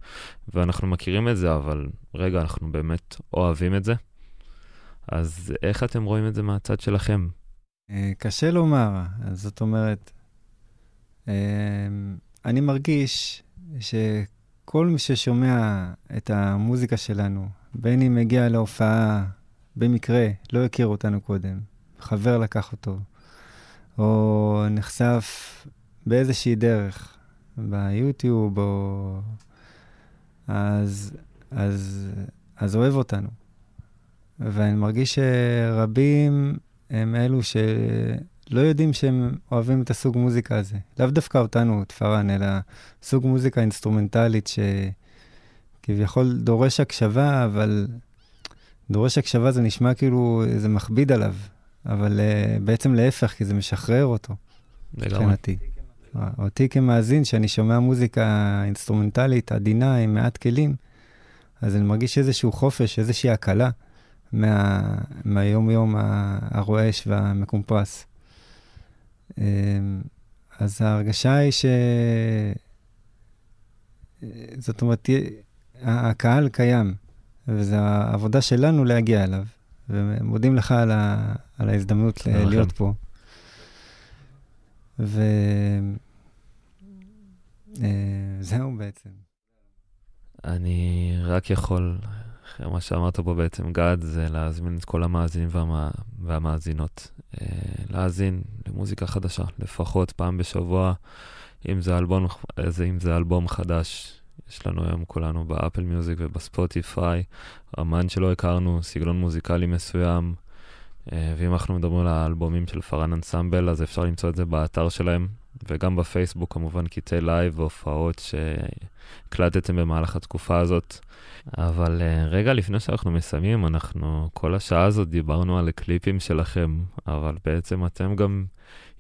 ואנחנו מכירים את זה, אבל רגע, אנחנו באמת אוהבים את זה. אז איך אתם רואים את זה מהצד שלכם?
אה, קשה לומר, זאת אומרת, אה, אני מרגיש שכל מי ששומע את המוזיקה שלנו, בין אם הגיע להופעה במקרה, לא הכיר אותנו קודם, חבר לקח אותו, או נחשף באיזושהי דרך, ביוטיוב, או... אז, אז, אז אוהב אותנו. ואני מרגיש שרבים הם אלו שלא יודעים שהם אוהבים את הסוג מוזיקה הזה. לאו דווקא אותנו, את פארן, אלא סוג מוזיקה אינסטרומנטלית ש... כביכול דורש הקשבה, אבל דורש הקשבה זה נשמע כאילו זה מכביד עליו, אבל uh, בעצם להפך, כי זה משחרר אותו. מבחינתי. אותי כמאזין, שאני שומע מוזיקה אינסטרומנטלית, עדינה, עם מעט כלים, אז אני מרגיש איזשהו חופש, איזושהי הקלה מה, מהיום-יום הרועש והמקומפרס. אמ, אז ההרגשה היא ש... זאת אומרת, הקהל קיים, וזו העבודה שלנו להגיע אליו. ומודים לך על, ה, על ההזדמנות להיות פה. וזהו אה, בעצם.
אני רק יכול, אחרי מה שאמרת פה בעצם, גד, זה להזמין את כל המאזינים והמא... והמאזינות אה, להאזין למוזיקה חדשה, לפחות פעם בשבוע, אם זה אלבום, אם זה אלבום חדש יש לנו היום כולנו ב Apple Music וב Spotify, אמן שלא הכרנו, סגנון מוזיקלי מסוים. אה, ואם אנחנו מדברים על האלבומים של פארן אנסמבל, אז אפשר למצוא את זה באתר שלהם, וגם בפייסבוק כמובן קטעי live והופעות שהקלטתם במהלך התקופה הזאת. אבל uh, רגע לפני שאנחנו מסיימים, אנחנו כל השעה הזאת דיברנו על הקליפים שלכם, אבל בעצם אתם גם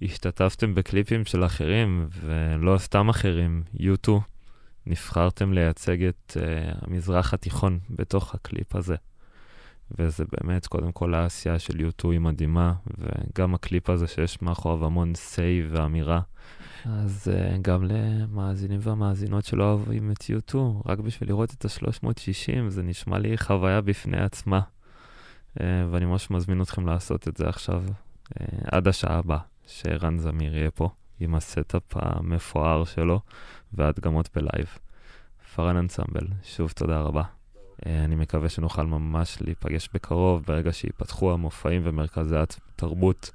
השתתפתם בקליפים של אחרים, ולא סתם אחרים, U2. נבחרתם לייצג את uh, המזרח התיכון בתוך הקליפ הזה. וזה באמת, קודם כל העשייה של U2 היא מדהימה, וגם הקליפ הזה שיש מאחוריו המון say ואמירה, אז uh, גם למאזינים והמאזינות שלא אוהבים את U2, רק בשביל לראות את ה-360, זה נשמע לי חוויה בפני עצמה. Uh, ואני ממש מזמין אתכם לעשות את זה עכשיו, uh, עד השעה הבאה, שערן זמיר יהיה פה עם ה setup המפואר שלו והדגמות ב live. פארן אנסמבל, שוב תודה רבה. אה, אני מקווה שנוכל ממש להיפגש בקרוב, ברגע שיפתחו המופעים ומרכזי התרבות,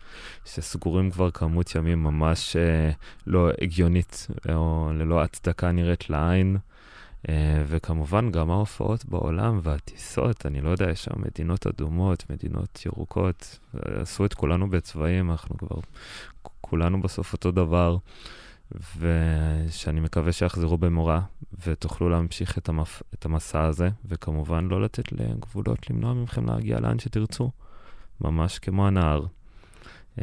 שסגורים כבר כמות ימים ממש אה, לא הגיונית, או ללא הצדקה נראית לעין. אה, וכמובן גם ההופעות בעולם והטיסות, אני לא יודע, יש שם מדינות אדומות, מדינות ירוקות, עשו את כולנו בצבעים, אנחנו כבר כולנו בסוף אותו דבר. ושאני מקווה שיחזרו במורא ותוכלו להמשיך את, המפ... את המסע הזה, וכמובן לא לתת לגבולות למנוע מכם להגיע לאן שתרצו, ממש כמו הנער. Uh,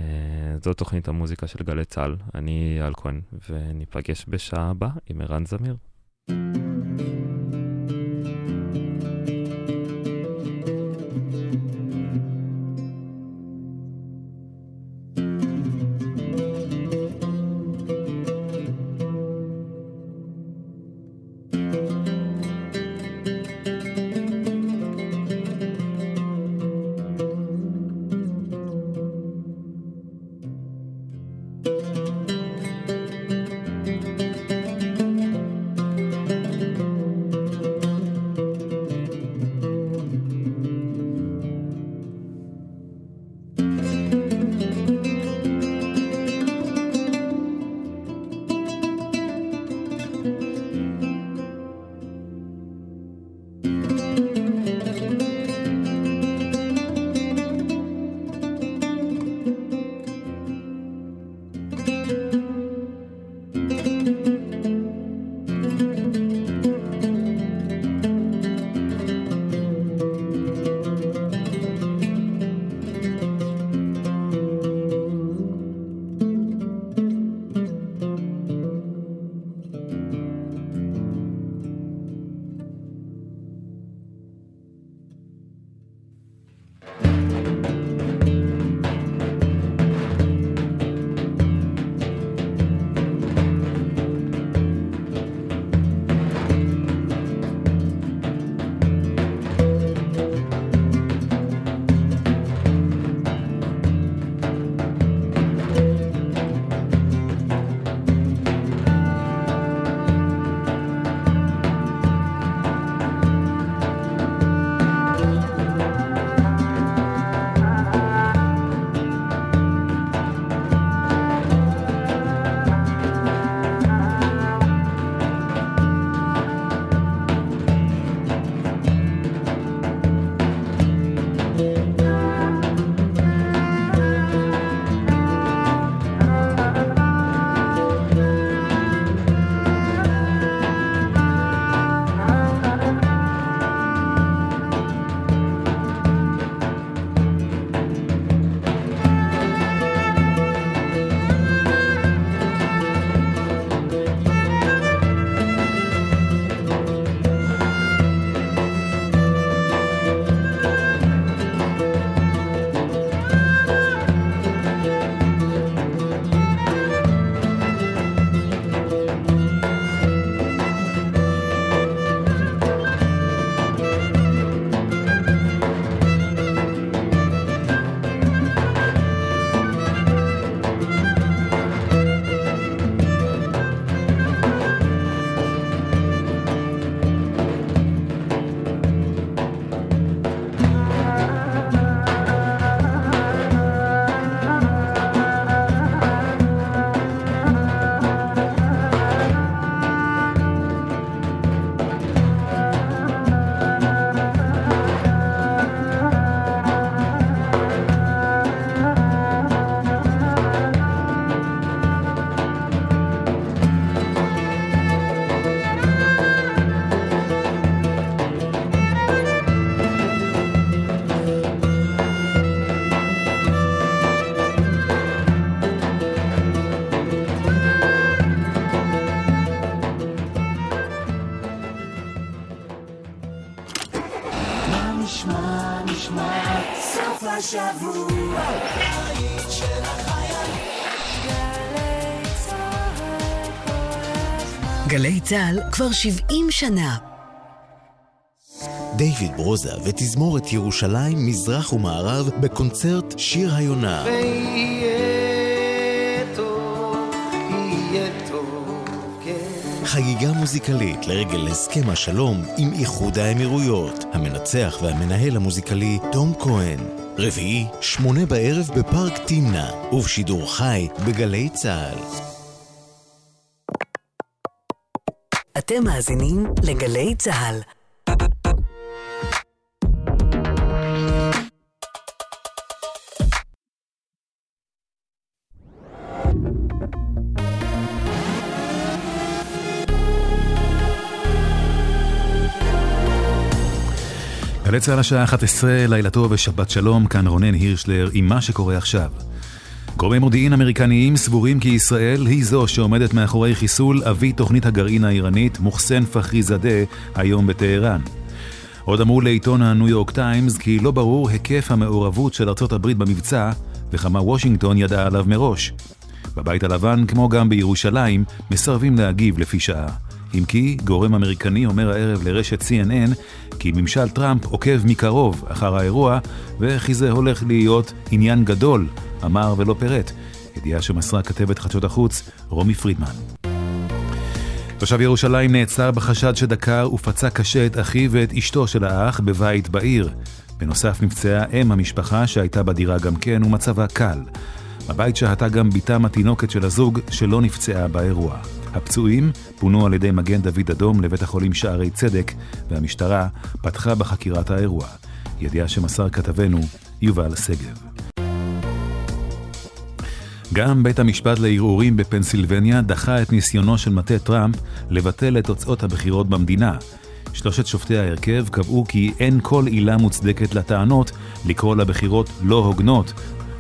זו תוכנית המוזיקה של גלי צה"ל, אני כהן, וניפגש בשעה הבאה עם ערן זמיר. thank you
צה"ל כבר 70 שנה.
דיוויד ברוזה ותזמורת ירושלים, מזרח ומערב בקונצרט שיר היונה. כן. חגיגה מוזיקלית לרגל הסכם השלום עם איחוד האמירויות. המנצח והמנהל המוזיקלי תום כהן. רביעי, שמונה בערב בפארק תמנע, ובשידור חי בגלי צה"ל.
אתם מאזינים לגלי צה"ל.
גלי צה"ל השעה 11, לילה טוב ושבת שלום, כאן רונן הירשלר עם מה שקורה עכשיו. גורמי מודיעין אמריקניים סבורים כי ישראל היא זו שעומדת מאחורי חיסול אבי תוכנית הגרעין האיראנית מוחסן פחריזאדה היום בטהרן. עוד אמרו לעיתון הניו יורק טיימס כי לא ברור היקף המעורבות של ארצות הברית במבצע וכמה וושינגטון ידעה עליו מראש. בבית הלבן, כמו גם בירושלים, מסרבים להגיב לפי שעה. אם כי גורם אמריקני אומר הערב לרשת CNN כי ממשל טראמפ עוקב מקרוב אחר האירוע וכי זה הולך להיות עניין גדול, אמר ולא פירט. ידיעה שמסרה כתבת חדשות החוץ רומי פרידמן. תושב ירושלים נעצר בחשד שדקר ופצע קשה את אחיו ואת אשתו של האח בבית בעיר. בנוסף נפצעה אם המשפחה שהייתה בדירה גם כן ומצבה קל. בבית שהתה גם בתם התינוקת של הזוג שלא נפצעה באירוע. הפצועים פונו על ידי מגן דוד אדום לבית החולים שערי צדק, והמשטרה פתחה בחקירת האירוע. ידיעה שמסר כתבנו יובל שגב. גם בית המשפט לערעורים בפנסילבניה דחה את ניסיונו של מטה טראמפ לבטל את תוצאות הבחירות במדינה. שלושת שופטי ההרכב קבעו כי אין כל עילה מוצדקת לטענות לקרוא לבחירות לא הוגנות,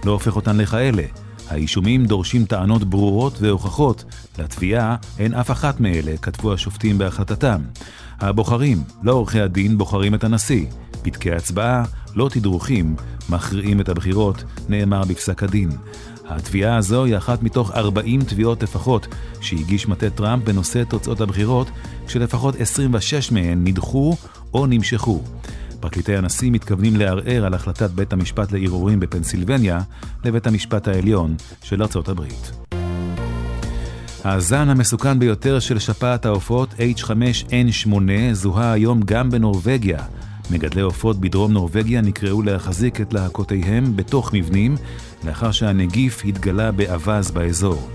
לא הופך אותן לכאלה. האישומים דורשים טענות ברורות והוכחות. לתביעה אין אף אחת מאלה, כתבו השופטים בהחלטתם. הבוחרים, לא עורכי הדין, בוחרים את הנשיא. פתקי הצבעה, לא תדרוכים, מכריעים את הבחירות, נאמר בפסק הדין. התביעה הזו היא אחת מתוך 40 תביעות לפחות שהגיש מטה טראמפ בנושא תוצאות הבחירות, כשלפחות 26 מהן נדחו או נמשכו. פרקליטי הנשיא מתכוונים לערער על החלטת בית המשפט לערעורים בפנסילבניה לבית המשפט העליון של ארצות הברית. הזן המסוכן ביותר של שפעת העופות H5N8 זוהה היום גם בנורבגיה. מגדלי עופות בדרום נורבגיה נקראו להחזיק את להקותיהם בתוך מבנים, לאחר שהנגיף התגלה באווז באזור.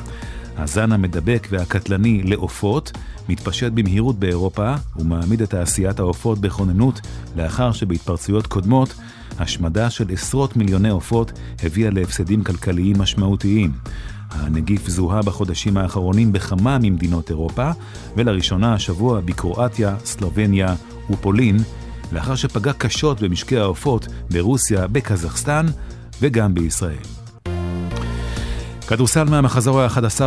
הזן המדבק והקטלני לעופות מתפשט במהירות באירופה ומעמיד את תעשיית העופות בכוננות לאחר שבהתפרצויות קודמות השמדה של עשרות מיליוני עופות הביאה להפסדים כלכליים משמעותיים. הנגיף זוהה בחודשים האחרונים בכמה ממדינות אירופה, ולראשונה השבוע בקרואטיה, סלובניה ופולין, לאחר שפגע קשות במשקי העופות ברוסיה, בקזחסטן וגם בישראל. כדורסל מהמחזור ה-11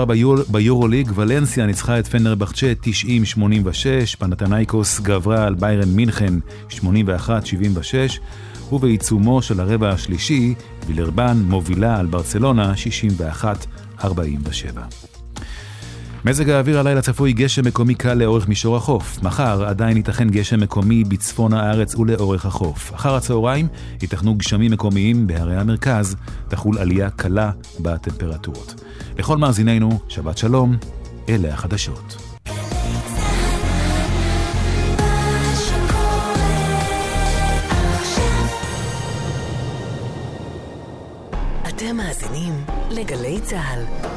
ביורוליג, ולנסיה ניצחה את פנרבחצ'ה 90-86, פנתנייקוס גברה על ביירן מינכן 81-76, ובעיצומו של הרבע השלישי, וילרבן מובילה על ברצלונה 61-47. מזג האוויר הלילה צפוי גשם מקומי קל לאורך מישור החוף. מחר עדיין ייתכן גשם מקומי בצפון הארץ ולאורך החוף. אחר הצהריים ייתכנו גשמים מקומיים בהרי המרכז, תחול עלייה קלה בטמפרטורות. לכל מאזיננו, שבת שלום, אלה החדשות.
אתם מאזינים לגלי צה"ל.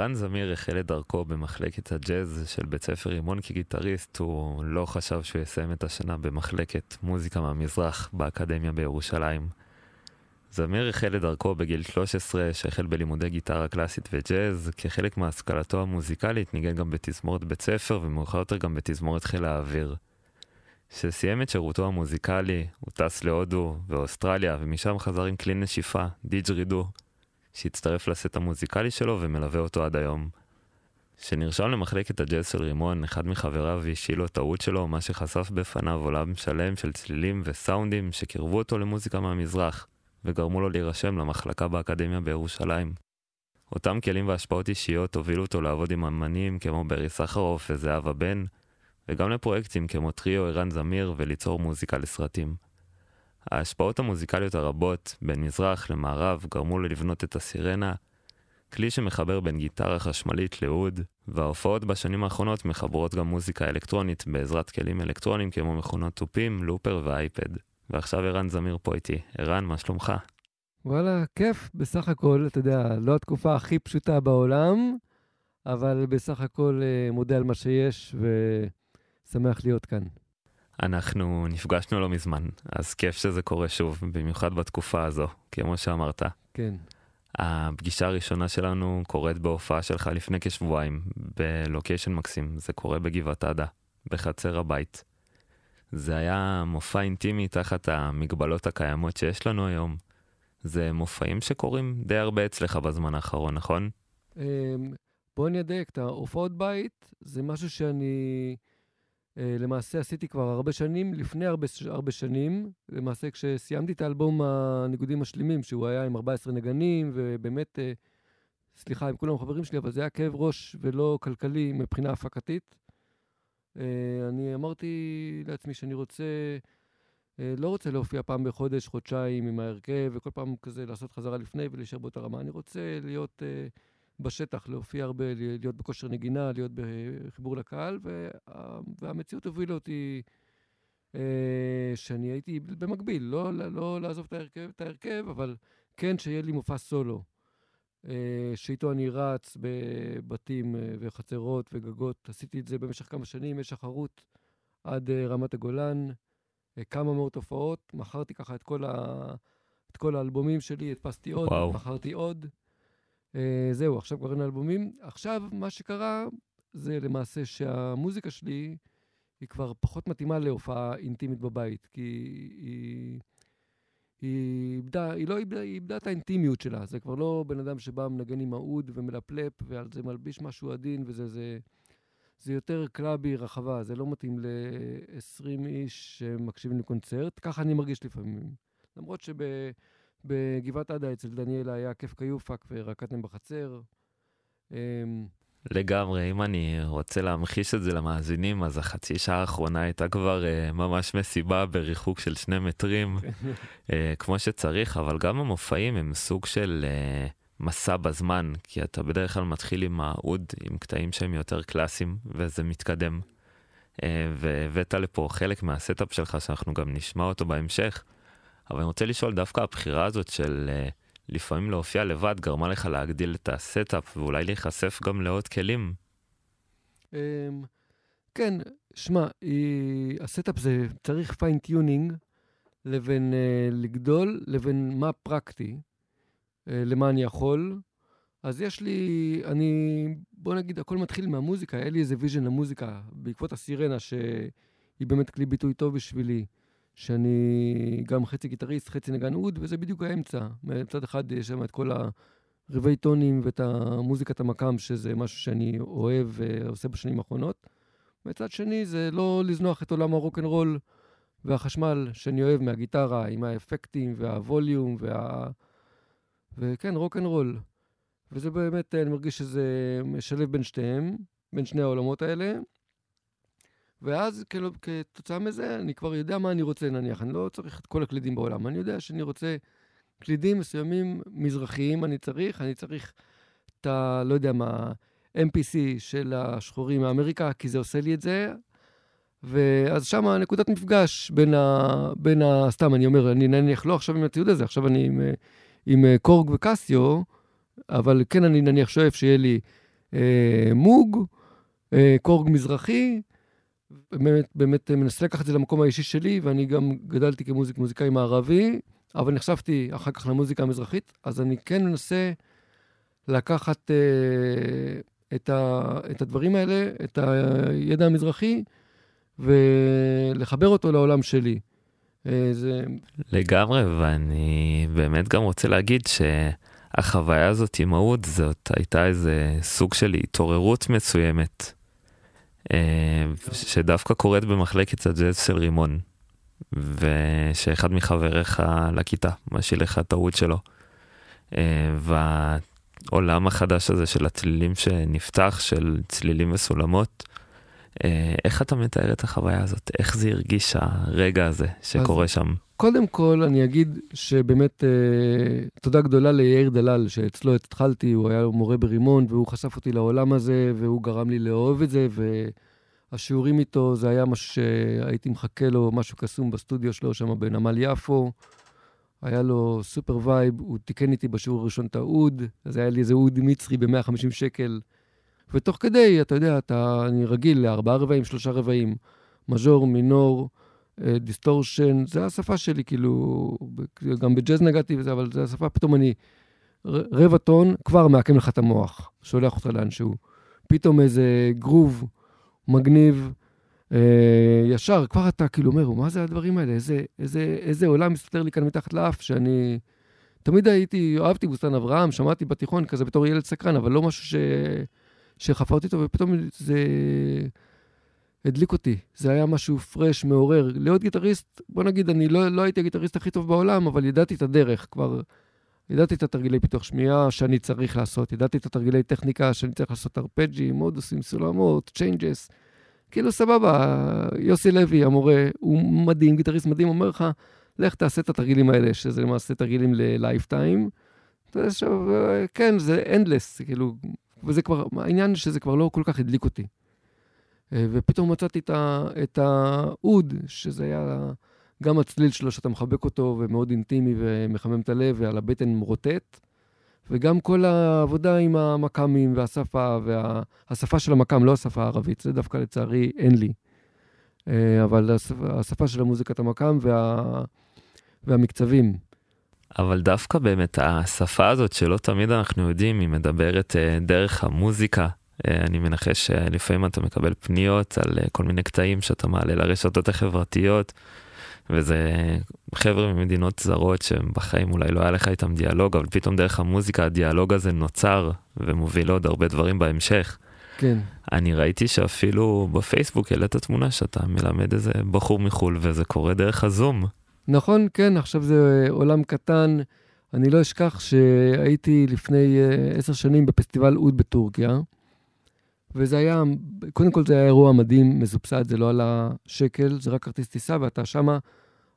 כשערן זמיר החל את דרכו במחלקת הג'אז של בית ספר רימון כגיטריסט, הוא לא חשב שהוא יסיים את השנה במחלקת מוזיקה מהמזרח באקדמיה בירושלים. זמיר החל את דרכו בגיל 13, שהחל בלימודי גיטרה קלאסית וג'אז. כחלק מהשכלתו המוזיקלית ניגן גם בתזמורת בית ספר, ומאוחר יותר גם בתזמורת חיל האוויר. כשסיים את שירותו המוזיקלי, הוא טס להודו ואוסטרליה, ומשם חזר עם כלי נשיפה, דיג'רידו, שהצטרף לסט המוזיקלי שלו ומלווה אותו עד היום. כשנרשם למחלקת הג'אז של רימון, אחד מחבריו השאיל לו טעות שלו, מה שחשף בפניו עולם שלם של צלילים וסאונדים שקירבו אותו למוזיקה מהמזרח, וגרמו לו להירשם למחלקה באקדמיה בירושלים. אותם כלים והשפעות אישיות הובילו אותו לעבוד עם אמנים כמו ברי סחרוף וזהבה בן, וגם לפרויקטים כמו טריו ערן זמיר וליצור מוזיקה לסרטים. ההשפעות המוזיקליות הרבות בין מזרח למערב גרמו לו לבנות את הסירנה, כלי שמחבר בין גיטרה חשמלית לאוד, וההופעות בשנים האחרונות מחברות גם מוזיקה אלקטרונית בעזרת כלים אלקטרוניים כמו מכונות תופים, לופר ואייפד. ועכשיו ערן זמיר פה איתי. ערן, מה שלומך?
וואלה, כיף, בסך הכל, אתה יודע, לא התקופה הכי פשוטה בעולם, אבל בסך הכל אה, מודה על מה שיש ושמח להיות כאן.
אנחנו נפגשנו לא מזמן, אז כיף שזה קורה שוב, במיוחד בתקופה הזו, כמו שאמרת.
כן.
הפגישה הראשונה שלנו קורית בהופעה שלך לפני כשבועיים, בלוקיישן מקסים, זה קורה בגבעת עדה, בחצר הבית. זה היה מופע אינטימי תחת המגבלות הקיימות שיש לנו היום. זה מופעים שקורים די הרבה אצלך בזמן האחרון, נכון?
אמ, בוא אני אדייק, את ההופעות בית זה משהו שאני למעשה עשיתי כבר הרבה שנים, לפני הרבה, הרבה שנים, למעשה כשסיימתי את האלבום הניגודים משלימים, שהוא היה עם 14 נגנים, ובאמת, אה, סליחה, עם כולם חברים שלי, אבל זה היה כאב ראש ולא כלכלי מבחינה הפקתית. אה, אני אמרתי לעצמי שאני רוצה, לא רוצה להופיע פעם בחודש, חודשיים עם ההרכב, וכל פעם כזה לעשות חזרה לפני ולהישאר באותה רמה. אני רוצה להיות... בשטח, להופיע הרבה, להיות בכושר נגינה, להיות בחיבור לקהל, וה, והמציאות הובילה אותי אה, שאני הייתי במקביל, לא, לא, לא לעזוב את ההרכב, את ההרכב, אבל כן שיהיה לי מופע סולו, אה, שאיתו אני רץ בבתים אה, וחצרות וגגות. עשיתי את זה במשך כמה שנים, יש אחרות עד אה, רמת הגולן, אה, כמה מאות הופעות, מכרתי ככה את כל, ה, את כל האלבומים שלי, הדפסתי עוד. מכרתי עוד. Uh, זהו, עכשיו כבר אין אלבומים. עכשיו, מה שקרה זה למעשה שהמוזיקה שלי היא כבר פחות מתאימה להופעה אינטימית בבית, כי היא... היא איבדה, היא לא איבדה, היא איבדה את האינטימיות שלה. זה כבר לא בן אדם שבא מנגן עם האוד ומלפלפ, ועל זה מלביש משהו עדין, וזה זה, זה יותר קלאבי רחבה, זה לא מתאים ל-20 איש שמקשיבים לקונצרט. ככה אני מרגיש לפעמים. למרות שב... בגבעת עדה אצל דניאלה היה כיף כיופק ורקדתם בחצר. אמ,
לגמרי, אם אני רוצה להמחיש את זה למאזינים, אז החצי שעה האחרונה הייתה כבר uh, ממש מסיבה בריחוק של שני מטרים, uh, כמו שצריך, אבל גם המופעים הם סוג של uh, מסע בזמן, כי אתה בדרך כלל מתחיל עם האוד, עם קטעים שהם יותר קלאסיים, וזה מתקדם. Uh, והבאת לפה חלק מה setup שלך, שאנחנו גם נשמע אותו בהמשך. אבל אני רוצה לשאול, דווקא הבחירה הזאת של uh, לפעמים להופיע לבד גרמה לך להגדיל את ה setup ואולי להיחשף גם לעוד כלים.
Um, כן, שמע, ה setup זה צריך fine tuning לבין uh, לגדול לבין מה פרקטי, למה אני יכול. אז יש לי, אני, בוא נגיד, הכל מתחיל מהמוזיקה, היה לי איזה vision למוזיקה בעקבות הסירנה, שהיא באמת כלי ביטוי טוב בשבילי. שאני גם חצי גיטריסט, חצי נגן אוד, וזה בדיוק האמצע. מצד אחד יש שם את כל הרבעי טונים ואת המוזיקת המקאם, שזה משהו שאני אוהב ועושה בשנים האחרונות. מצד שני, זה לא לזנוח את עולם הרוקנרול והחשמל שאני אוהב מהגיטרה, עם האפקטים וה volume וה... וכן, רוקנרול. וזה באמת, אני מרגיש שזה משלב בין שתיהם, בין שני העולמות האלה. ואז כאילו, כתוצאה מזה, אני כבר יודע מה אני רוצה, נניח. אני לא צריך את כל הקלידים בעולם. אני יודע שאני רוצה קלידים מסוימים מזרחיים, אני צריך. אני צריך את ה... לא יודע מה, MPC של השחורים מאמריקה, כי זה עושה לי את זה. ואז שם נקודת מפגש בין ה... בין ה... סתם, אני אומר, אני נניח לא עכשיו עם הציוד הזה, עכשיו אני עם, עם קורג וקסיו, אבל כן, אני נניח שואף שיהיה לי אה, מוג, אה, קורג מזרחי, באמת, באמת מנסה לקחת את זה למקום האישי שלי, ואני גם גדלתי כמוזיק, מוזיקאי מערבי, אבל נחשפתי אחר כך למוזיקה המזרחית, אז אני כן מנסה לקחת אה, את, ה, את הדברים האלה, את הידע המזרחי, ולחבר אותו לעולם שלי. אה, זה...
לגמרי, ואני באמת גם רוצה להגיד שהחוויה הזאת עם האוד, זאת הייתה איזה סוג של התעוררות מסוימת, אה, שדווקא קורית במחלקת הג'אז של רימון, ושאחד מחבריך לכיתה משאיל לך האוד שלו. אה, והעולם החדש הזה של הצלילים שנפתח, של צלילים וסולמות, אה, איך אתה מתאר את החוויה הזאת? איך זה הרגיש הרגע הזה שקורה אז, שם?
קודם כל, אני אגיד שבאמת אה, תודה גדולה ליאיר דלל, שאצלו התחלתי, הוא היה מורה ברימון, והוא חשף אותי לעולם הזה, והוא גרם לי לאהוב את זה, והשיעורים איתו, זה היה משהו שהייתי מחכה לו, משהו קסום בסטודיו שלו שם בנמל יפו. היה לו super vibe, הוא תיקן איתי בשיעור הראשון את האוד, אז היה לי איזה אוד מצרי ב-150 שקל. ותוך כדי, אתה יודע, אתה, אני רגיל לארבעה רבעים, שלושה רבעים, מז'ור, מינור, דיסטורשן, זה השפה שלי, כאילו, גם בג'אז נגעתי וזה, אבל זה השפה, פתאום אני, רבע טון, כבר מעקם לך את המוח, שולח אותך לאנשהו. פתאום איזה גרוב מגניב, אה, ישר, כבר אתה כאילו אומר, מה זה הדברים האלה? איזה, איזה, איזה עולם מסתתר לי כאן מתחת לאף, שאני... תמיד הייתי, אהבתי בוסתן אברהם, שמעתי בתיכון כזה בתור ילד סקרן, אבל לא משהו ש... שחפרתי אותו, ופתאום זה הדליק אותי. זה היה משהו fresh, מעורר. להיות גיטריסט, בוא נגיד, אני לא, לא הייתי הגיטריסט הכי טוב בעולם, אבל ידעתי את הדרך. כבר ידעתי את התרגילי פיתוח שמיעה שאני צריך לעשות, ידעתי את התרגילי טכניקה שאני צריך לעשות ארפג'י, מודוסים, סולמות, changes. כאילו, סבבה, יוסי לוי, המורה, הוא מדהים, גיטריסט מדהים, אומר לך, לך תעשה את התרגילים האלה, שזה למעשה תרגילים ל lifetime. כן, זה endless, כאילו, וזה כבר, העניין שזה כבר לא כל כך הדליק אותי. אה, ופתאום מצאתי את האוד, שזה היה גם הצליל שלו, שאתה מחבק אותו, ומאוד אינטימי ומחמם את הלב, ועל הבטן מרוטט, וגם כל העבודה עם המקאמים והשפה, והשפה של המקאם, לא השפה הערבית, זה דווקא לצערי אין לי. אה, אבל השפה, של המוזיקת המקאם וה, והמקצבים.
אבל דווקא באמת השפה הזאת שלא תמיד אנחנו יודעים, היא מדברת אה, דרך המוזיקה. אה, אני מנחש שלפעמים אתה מקבל פניות על אה, כל מיני קטעים שאתה מעלה לרשתות החברתיות, וזה חבר'ה ממדינות זרות שבחיים אולי לא היה לך איתם דיאלוג, אבל פתאום דרך המוזיקה הדיאלוג הזה נוצר ומוביל לעוד הרבה דברים בהמשך.
כן.
אני ראיתי שאפילו בפייסבוק העלית תמונה שאתה מלמד איזה בחור מחו"ל, וזה קורה דרך הזום.
נכון, כן, עכשיו זה עולם קטן. אני לא אשכח שהייתי לפני אה, עשר שנים בפסטיבל אוד בטורקיה, וזה היה, קודם כל זה היה אירוע מדהים, מסובסד, זה לא עלה שקל, זה רק כרטיס טיסה, ואתה שמה,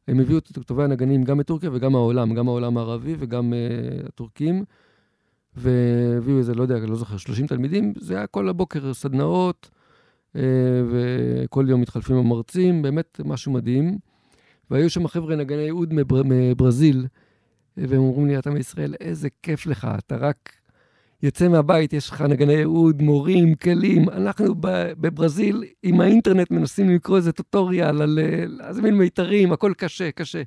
הם הביאו את טובי הנגנים גם מטורקיה וגם העולם, גם העולם הערבי וגם uh, הטורקים, והביאו איזה, לא יודע, לא זוכר, 30 תלמידים, זה היה כל הבוקר סדנאות, uh, וכל יום מתחלפים המרצים, באמת משהו מדהים. והיו שם חבר'ה נגני אוד מבר, מברזיל, והם אומרים לי, אתה מישראל, איזה כיף לך, אתה רק יוצא מהבית, יש לך נגני אוד, מורים, כלים. אנחנו בברזיל, עם האינטרנט מנסים לקרוא איזה טוטוריאל על להזמין מיתרים, הכל קשה, קשה.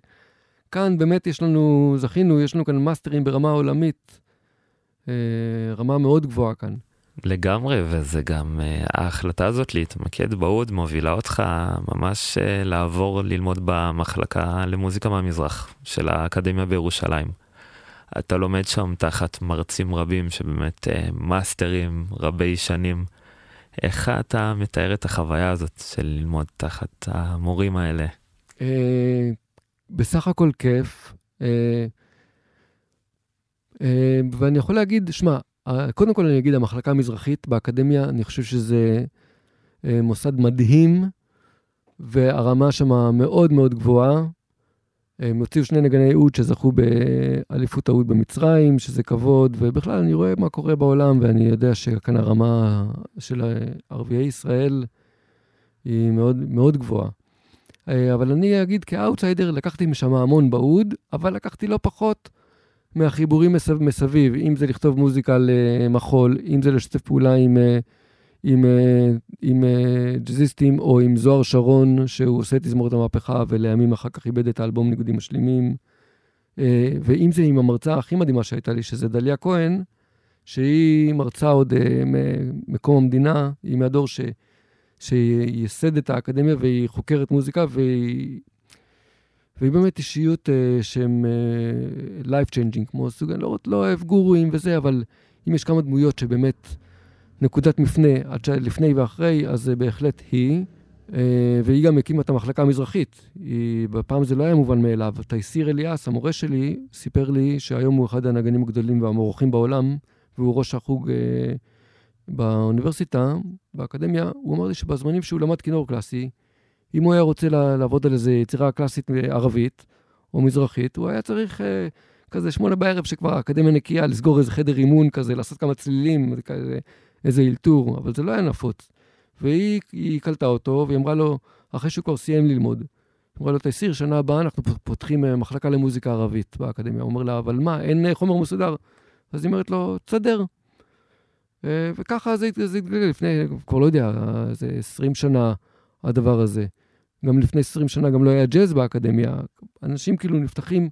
כאן באמת יש לנו, זכינו, יש לנו כאן מאסטרים ברמה עולמית, אה, רמה מאוד גבוהה כאן.
לגמרי, וזה גם, uh, ההחלטה הזאת להתמקד באוד מובילה אותך ממש לעבור ללמוד במחלקה למוזיקה מהמזרח של האקדמיה בירושלים. אתה לומד שם תחת מרצים רבים שבאמת uh, מאסטרים רבי שנים. איך אתה מתאר את החוויה הזאת של ללמוד תחת המורים האלה? Uh,
בסך הכל כיף. Uh, uh, ואני יכול להגיד, שמע, קודם כל אני אגיד, המחלקה המזרחית באקדמיה, אני חושב שזה אה, מוסד מדהים, והרמה שם מאוד מאוד גבוהה. הם הוציאו שני נגני אוד שזכו באליפות האוד במצרים, שזה כבוד, ובכלל אני רואה מה קורה בעולם, ואני יודע שכאן הרמה של ערביי ישראל היא מאוד, מאוד גבוהה. אה, אבל אני אגיד כאוטסיידר, לקחתי משם המון באוד, אבל לקחתי לא פחות מהחיבורים מסב, מסביב, אם זה לכתוב מוזיקה למחול, אם זה לשתף פעולה עם, אה, עם, אה, עם, עם ג'אזיסטים, או עם זוהר שרון, שהוא עושה תזמורת המהפכה, ולימים אחר כך איבד את האלבום ניגודים משלימים. ואם זה עם המרצה הכי מדהימה שהייתה לי, שזה דליה כהן, שהיא מרצה עוד מקום המדינה, היא מהדור ש... שייסד את האקדמיה והיא חוקרת מוזיקה והיא, והיא באמת אישיות uh, שהם uh, life changing, כמו סוג, אני לא, לא אוהב גורואים וזה, אבל אם יש כמה דמויות שבאמת נקודת מפנה לפני ואחרי, אז זה בהחלט היא. Uh, והיא גם הקימה את המחלקה המזרחית. היא, בפעם זה לא היה מובן מאליו. תייסיר אליאס, המורה שלי, סיפר לי שהיום הוא אחד הנגנים הגדולים והמורחים בעולם, והוא ראש החוג uh, באוניברסיטה, באקדמיה, הוא אמר לי שבזמנים שהוא למד כינור קלאסי, אם הוא היה רוצה לעבוד על איזה יצירה קלאסית ערבית או מזרחית, הוא היה צריך אה, כזה שמונה בערב שכבר האקדמיה נקייה, לסגור איזה חדר אימון כזה, לעשות כמה צלילים, כזה, איזה אלתור, אבל זה לא היה נפוץ. והיא קלטה אותו, והיא אמרה לו, אחרי שהוא כבר סיים ללמוד, היא אמרה לו, תסיר, שנה הבאה אנחנו פותחים אה, מחלקה למוזיקה ערבית באקדמיה. הוא אומר לה, אבל מה, אין חומר מסודר? אז היא אומרת לו, תסדר. אה, וככה זה התגלגל לפני, כבר לא יודע, זה 20 שנה הדבר הזה. גם לפני 20 שנה גם לא היה ג'אז באקדמיה. אנשים כאילו נפתחים,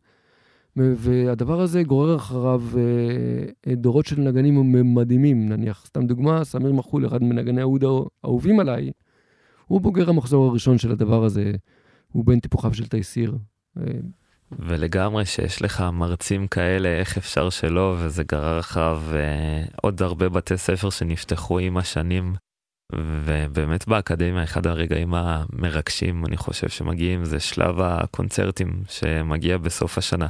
והדבר הזה גורר אחריו אה, דורות של נגנים מדהימים. נניח, סתם דוגמה, סמיר מחול, אחד מנגני העוד האהובים עליי, הוא בוגר המחזור הראשון של הדבר הזה, הוא בן טיפוחיו של תייסיר. אה,
ולגמרי שיש לך מרצים כאלה, איך אפשר שלא, וזה גרר אחריו אה, עוד הרבה בתי ספר שנפתחו עם השנים. ובאמת באקדמיה, אחד הרגעים המרגשים, אני חושב שמגיעים, זה שלב הקונצרטים שמגיע בסוף השנה.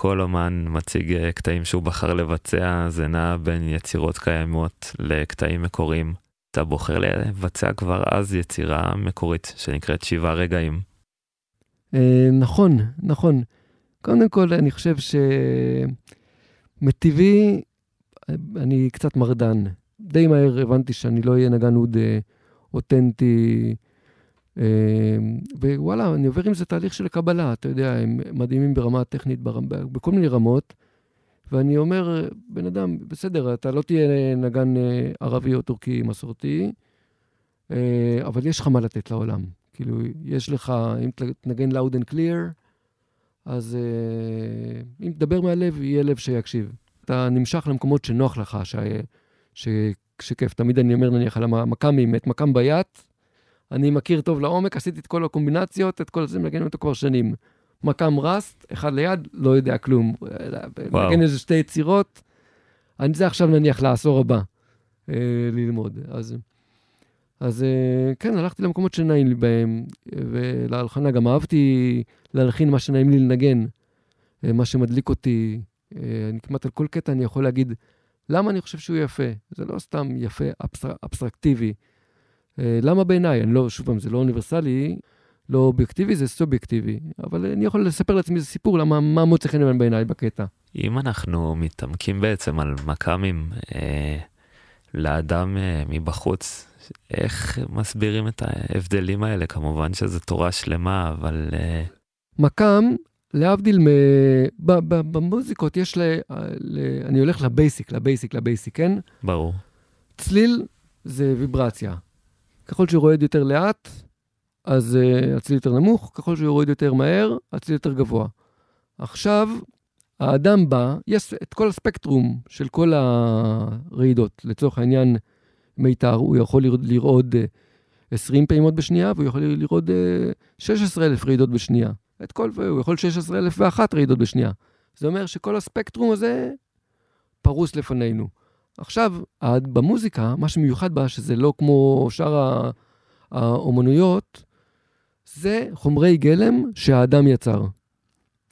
כל אומן מציג אה, קטעים שהוא בחר לבצע, זה נע בין יצירות קיימות לקטעים מקוריים. אתה בוחר לבצע כבר אז יצירה מקורית שנקראת שבעה רגעים.
אה, נכון, נכון. קודם כל, אני חושב שמטבעי, אני קצת מרדן. די מהר הבנתי שאני לא אהיה נגן אוד אה, אותנטי. אה, ווואלה, אני עובר עם זה תהליך של קבלה, אתה יודע, הם מדהימים ברמה הטכנית, בכל מיני רמות. ואני אומר, בן אדם, בסדר, אתה לא תהיה נגן אה, ערבי או טורקי מסורתי, אבל יש לך מה לתת לעולם. כאילו, יש לך, אם תנגן loud and clear, אז uh, אם תדבר מהלב, יהיה לב שיקשיב. אתה נמשך למקומות שנוח לך, ש... ש... שכיף. תמיד אני אומר, נניח, על המכ"מים, את מכ"ם ביית, אני מכיר טוב לעומק, עשיתי את כל הקומבינציות, את כל זה, מנגן אותו כבר שנים. מכ"ם רסט, אחד ליד, לא יודע כלום. מנגן איזה שתי יצירות, אני זה עכשיו נניח לעשור הבא, אה, ללמוד. אז... אז אה, כן, הלכתי למקומות שנעים לי בהם, ולהלחנה גם אהבתי להלחין מה שנעים לי לנגן, אה, מה שמדליק אותי. אה, אני כמעט על כל קטע אני יכול להגיד למה אני חושב שהוא יפה. זה לא סתם יפה אבסטר, אבסטרקטיבי. למה בעיניי? אני לא, שוב פעם, זה לא אוניברסלי, לא אובייקטיבי, זה סובייקטיבי. אבל אני יכול לספר לעצמי איזה סיפור, למה, מה מוצא חן בעיניי בקטע.
אם אנחנו מתעמקים בעצם על מכ"מים, אה, לאדם אה, מבחוץ, איך מסבירים את ההבדלים האלה? כמובן שזו תורה שלמה, אבל... אה,
מכ"ם, להבדיל מ... במוזיקות יש ל... ל... אני הולך לבייסיק, לבייסיק, לבייסיק, כן?
ברור.
צליל זה ויברציה. ככל שהוא רועד יותר לאט, אז uh, הצליל יותר נמוך, ככל שהוא רועד יותר מהר, הצליל יותר גבוה. עכשיו, האדם בא, יש את כל הספקטרום של כל הרעידות. לצורך העניין, מיתר, הוא יכול לרעוד 20 פעימות בשנייה, והוא יכול לרעוד 16,000 רעידות בשנייה. את כל, הוא יכול 16,001 רעידות בשנייה. זה אומר שכל הספקטרום הזה פרוס לפנינו. עכשיו, במוזיקה, מה שמיוחד בה, שזה לא כמו שאר האומנויות, זה חומרי גלם שהאדם יצר.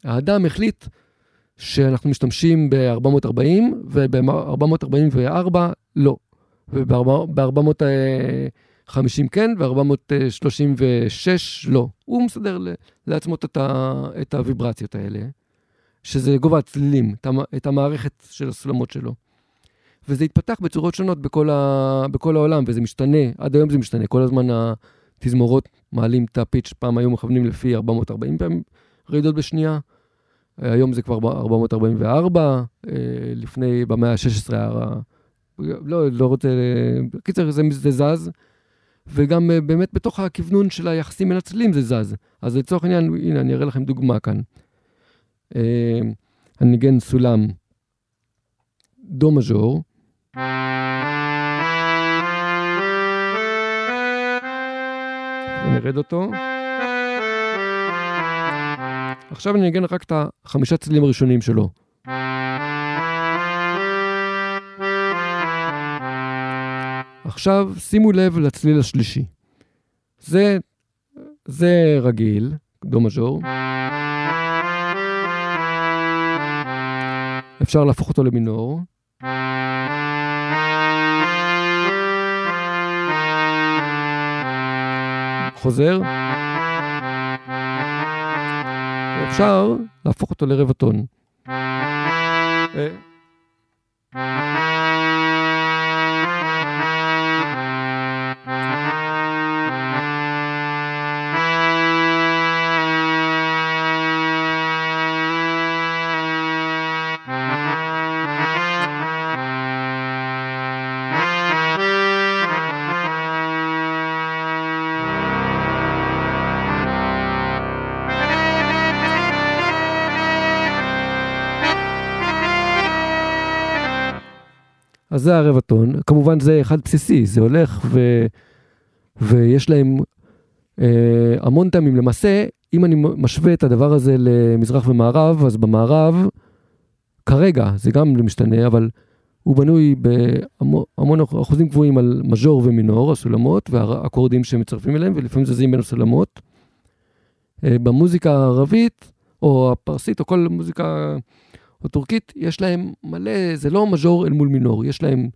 האדם החליט שאנחנו משתמשים ב-440, וב-444 לא. וב-450 כן, ו-436 לא. הוא מסדר לעצמו את, את הוויברציות האלה, שזה גובה הצלילים, את המערכת של הסולמות שלו. וזה התפתח בצורות שונות בכל, ה, בכל העולם, וזה משתנה, עד היום זה משתנה. כל הזמן התזמורות מעלים את הפיץ', פעם היו מכוונים לפי 440 פעמים רעידות בשנייה, היום זה כבר 444, לפני, במאה ה-16 היה... לא, לא רוצה... בקיצר, זה, זה זז, וגם באמת בתוך הכוונון של היחסים הצלילים זה זז. אז לצורך העניין, הנה, אני אראה לכם דוגמה כאן. אני ניגן סולם דו מז'ור. ונרד אותו. עכשיו אני אנגן רק את החמישה צלילים הראשונים שלו. עכשיו שימו לב לצליל השלישי. זה, זה רגיל, דו מז'ור. אפשר להפוך אותו למינור. חוזר. אפשר להפוך אותו לרבע אה. אז זה הרבע-טון. כמובן זה אחד בסיסי, זה הולך ו... ויש להם אה, המון טעמים. למעשה, אם אני משווה את הדבר הזה למזרח ומערב, אז במערב, כרגע, זה גם משתנה, אבל הוא בנוי בהמון אחוזים גבוהים על מז'ור ומינור, הסולמות, והאקורדים שמצרפים אליהם, ולפעמים זזים בין הסולמות. אה, במוזיקה הערבית, או הפרסית, או כל מוזיקה בטורקית יש להם מלא, זה לא מז'ור אל מול מינור, יש להם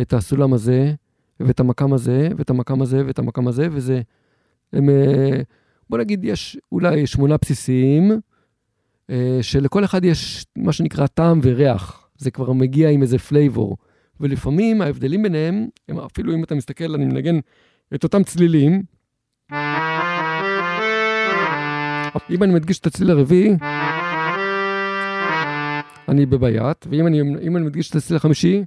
את הסולם הזה, ואת המקם הזה, ואת המקם הזה, ואת המקם הזה, וזה, הם, אה, בוא נגיד, יש אולי שמונה בסיסיים, אה, שלכל אחד יש מה שנקרא טעם וריח, זה כבר מגיע עם איזה flavor. ולפעמים ההבדלים ביניהם, הם אפילו אם אתה מסתכל, אני מנגן את אותם צלילים, אם אני מדגיש את הצליל הרביעי, אני בבעיית, ואם אני, אני מדגיש את הצליל החמישי,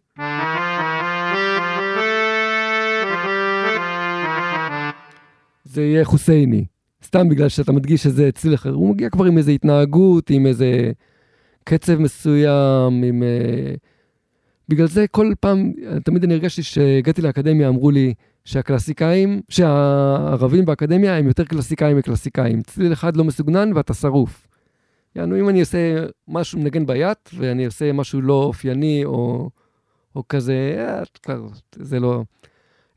זה יהיה חוסייני. סתם בגלל שאתה מדגיש איזה צליל אחר. הוא מגיע כבר עם איזה התנהגות, עם איזה קצב מסוים, עם... Uh... בגלל זה כל פעם, תמיד אני הרגשתי שהגעתי לאקדמיה, אמרו לי שהקלאסיקאים, שהערבים באקדמיה הם יותר קלאסיקאים מקלאסיקאים. צליל אחד לא מסוגנן ואתה שרוף. יענו, אם אני עושה משהו מנגן ביד, ואני עושה משהו לא אופייני, או, או כזה, אה, זה לא...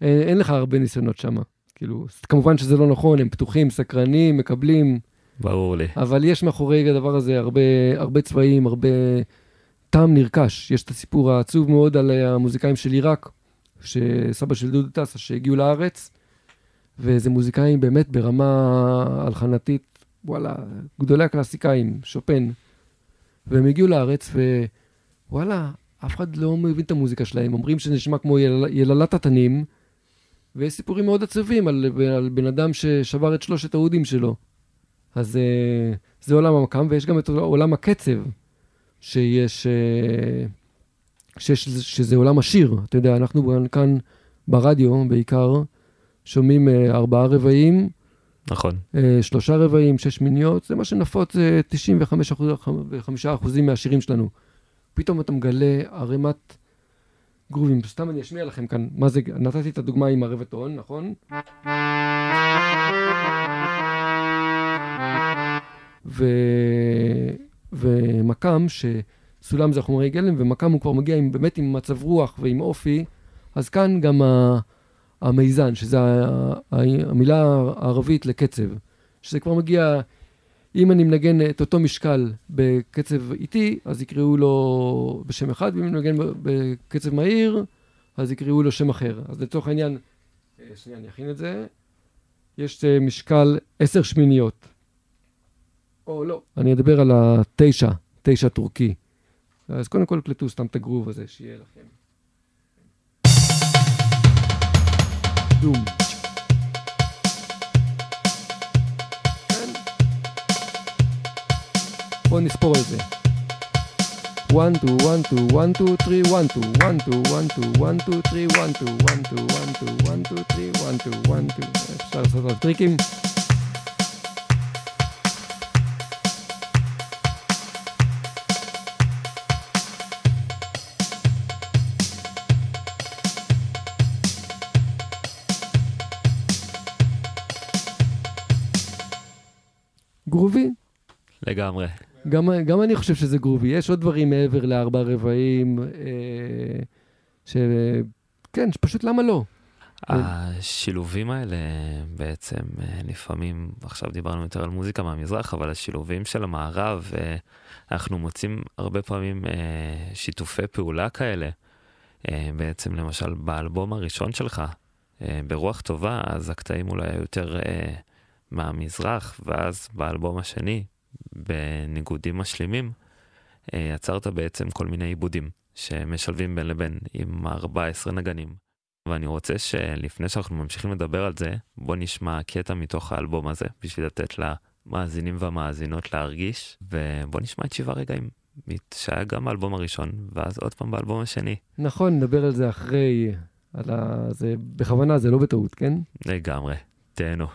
אין, אין לך הרבה ניסיונות שם. כאילו, כמובן שזה לא נכון, הם פתוחים, סקרנים, מקבלים.
ברור לי.
אבל יש מאחורי הדבר הזה הרבה, הרבה צבעים, הרבה טעם נרכש. יש את הסיפור העצוב מאוד על המוזיקאים של עיראק, שסבא של דודו טסה, שהגיעו לארץ, וזה מוזיקאים באמת ברמה הלחנתית וואלה, גדולי הקלאסיקאים, שופן. והם הגיעו לארץ, ווואלה, אף אחד לא מבין את המוזיקה שלהם. אומרים שזה נשמע כמו יל... יללת התנים, ויש סיפורים מאוד עצובים על, על בן אדם ששבר את שלושת האודים שלו. אז אה, זה עולם המקם, ויש גם את עולם הקצב, שיש, אה, שיש, שזה עולם השיר. אתה יודע, אנחנו כאן ברדיו בעיקר שומעים אה, ארבעה רבעים,
נכון.
אה, שלושה רבעים, שש מיניות, זה מה שנפוץ, זה 95 אחוזים מהשירים שלנו. פתאום אתה מגלה ערימת גרובים. סתם אני אשמיע לכם כאן, מה זה, נתתי את הדוגמה עם הרבע טון, נכון? ו... ומקם, שסולם זה החומרי גלם, ומקם הוא כבר מגיע עם, באמת עם מצב רוח ועם אופי, אז כאן גם ה... המיזן, שזה המילה הערבית לקצב, שזה כבר מגיע, אם אני מנגן את אותו משקל בקצב איטי, אז יקראו לו בשם אחד, ואם אני מנגן בקצב מהיר, אז יקראו לו שם אחר. אז לצורך העניין, אה, שנייה, אני אכין את זה, יש אה, משקל עשר שמיניות. או לא, אני אדבר על התשע, תשע טורקי. אז קודם כל קלטו סתם את הגרוב הזה, שיהיה לכם. דום. בואו נספור את זה. 1, 2, 1, 2, 1, 2, 3, 1, 2, 1, 2, 1, 2, 1, 2, 3, 1, 2, 1, 2, 1, 2, 1, 2, 3, 1, 2, 1, 2, אפשר לעשות עוד טריקים.
לגמרי.
גם, גם אני חושב שזה גרובי. יש עוד דברים מעבר לארבע רבעים, אה, ש... כן, פשוט למה לא?
השילובים האלה בעצם אה, לפעמים, עכשיו דיברנו יותר על מוזיקה מהמזרח, אבל השילובים של המערב, אה, אנחנו מוצאים הרבה פעמים אה, שיתופי פעולה כאלה. בעצם למשל באלבום הראשון שלך, ברוח טובה, אז הקטעים אולי יותר מהמזרח, ואז באלבום השני, בניגודים משלימים, יצרת בעצם כל מיני עיבודים שמשלבים בין לבין עם 14 נגנים. ואני רוצה שלפני שאנחנו ממשיכים לדבר על זה, בוא נשמע קטע מתוך האלבום הזה, בשביל לתת למאזינים והמאזינות להרגיש, ובוא נשמע את שבעה רגעים, שהיה גם באלבום הראשון, ואז עוד פעם באלבום השני.
נכון, נדבר על זה אחרי, על ה... זה בכוונה, זה לא בטעות, כן?
לגמרי, תהנו.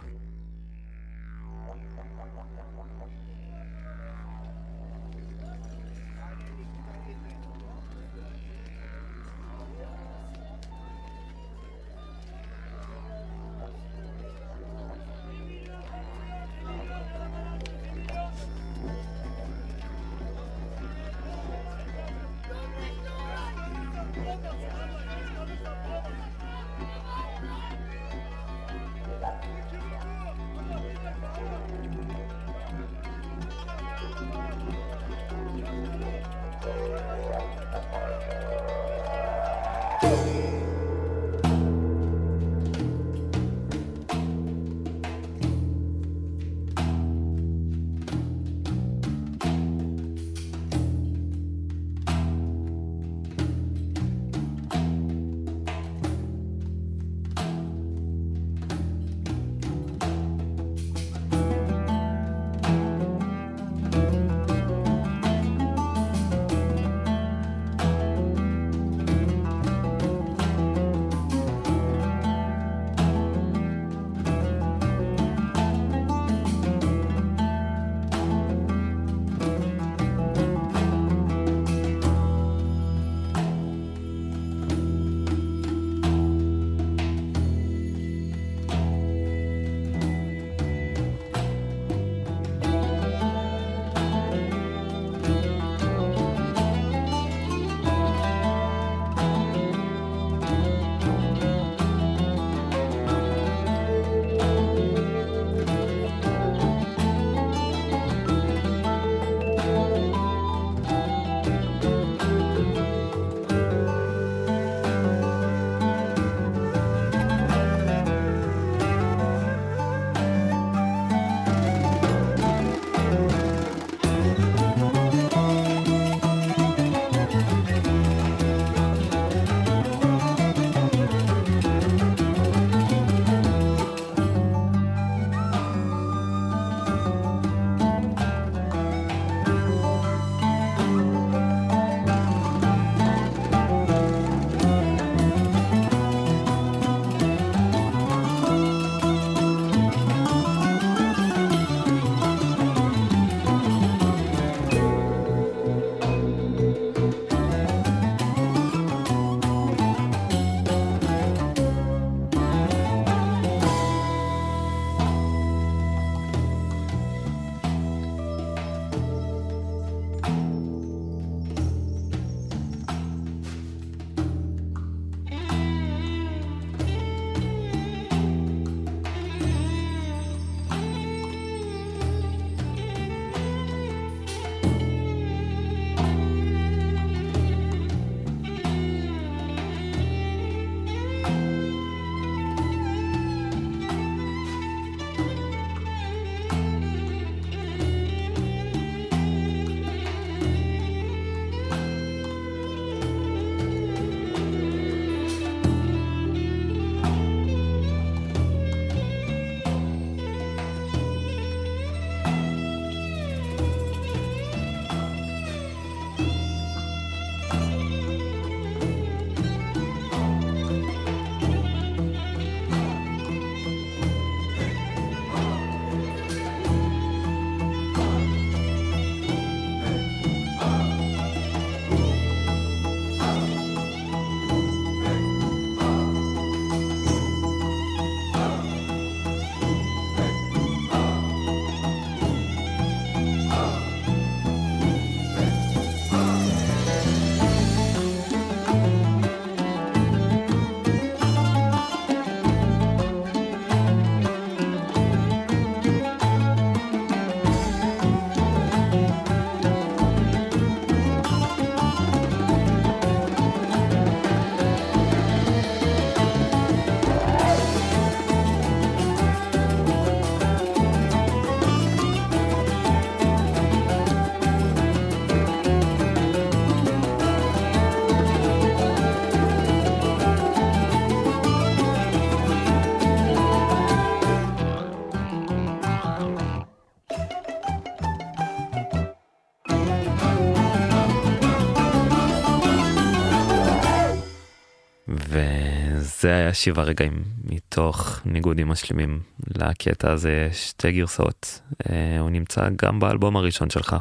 זה היה שבעה רגעים מתוך ניגודים משלימים. לקטע הזה שתי גרסאות. אה, הוא נמצא גם באלבום הראשון שלך,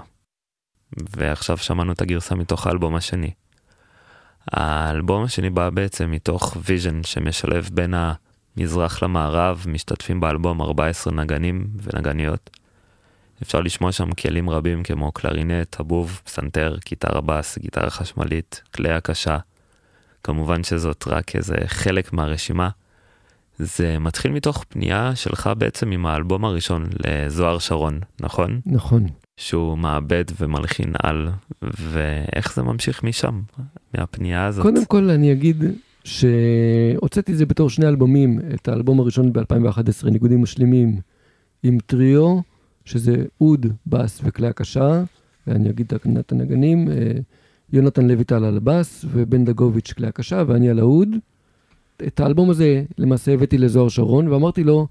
ועכשיו שמענו את הגרסה מתוך האלבום השני. האלבום השני בא בעצם מתוך vision שמשלב בין המזרח למערב, משתתפים באלבום 14 נגנים ונגניות. אפשר לשמוע שם כלים רבים כמו קלרינט, אבוב, פסנתר, גיטרה בס, גיטרה חשמלית, כלי הקשה. כמובן שזאת רק איזה חלק מהרשימה. זה מתחיל מתוך פנייה שלך בעצם עם האלבום הראשון לזוהר שרון, נכון?
נכון.
שהוא מעבד ומלחין על, ואיך זה ממשיך משם, מהפנייה הזאת?
קודם כל אני אגיד שהוצאתי את זה בתור שני אלבומים, את האלבום הראשון ב-2011, ניגודים משלימים, עם טריו, שזה אוד, בס וכלי הקשה, ואני אגיד את הנגנים, אה, יונתן לויטל על הבס ובן דגוביץ' כלי הקשה ואני על האוד. את האלבום הזה למעשה הבאתי לזוהר שרון ואמרתי לו,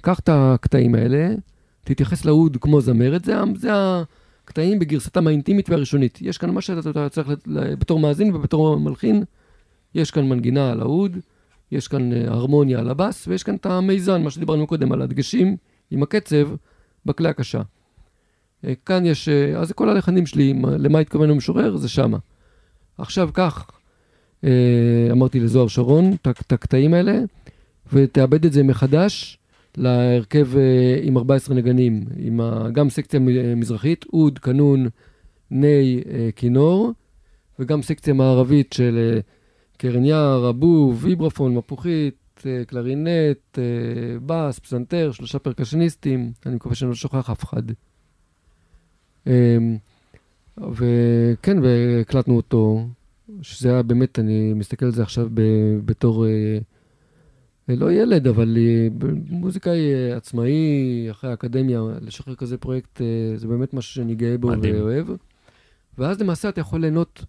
קח את הקטעים האלה, תתייחס לאוד כמו זמרת, זה, זה הקטעים בגרסתם האינטימית והראשונית. יש כאן מה שאתה צריך בתור מאזין ובתור מלחין, יש כאן מנגינה על האוד, יש כאן אה, הרמוניה על הבס, ויש כאן את המיזן, מה שדיברנו קודם, על הדגשים עם הקצב בכלי הקשה. אה, כאן יש, אה, אז כל הלחנים שלי, למה התכוון המשורר, זה שמה. עכשיו כך, אמרתי לזוהר שרון, את הקטעים האלה, ותאבד את זה מחדש להרכב עם 14 נגנים, עם גם סקציה מזרחית, אוד, קנון, ני, כינור, וגם סקציה מערבית של קרן יער, אבוב, ויברפון, מפוחית, קלרינט, בס, פסנתר, שלושה פרקשניסטים, אני מקווה שאני לא שוכח אף אחד. וכן, והקלטנו אותו, שזה היה באמת, אני מסתכל על זה עכשיו בתור, לא ילד, אבל מוזיקאי עצמאי, אחרי האקדמיה, לשחרר כזה פרויקט, זה באמת משהו שאני גאה בו מדהים. ואוהב. ואז למעשה אתה יכול ליהנות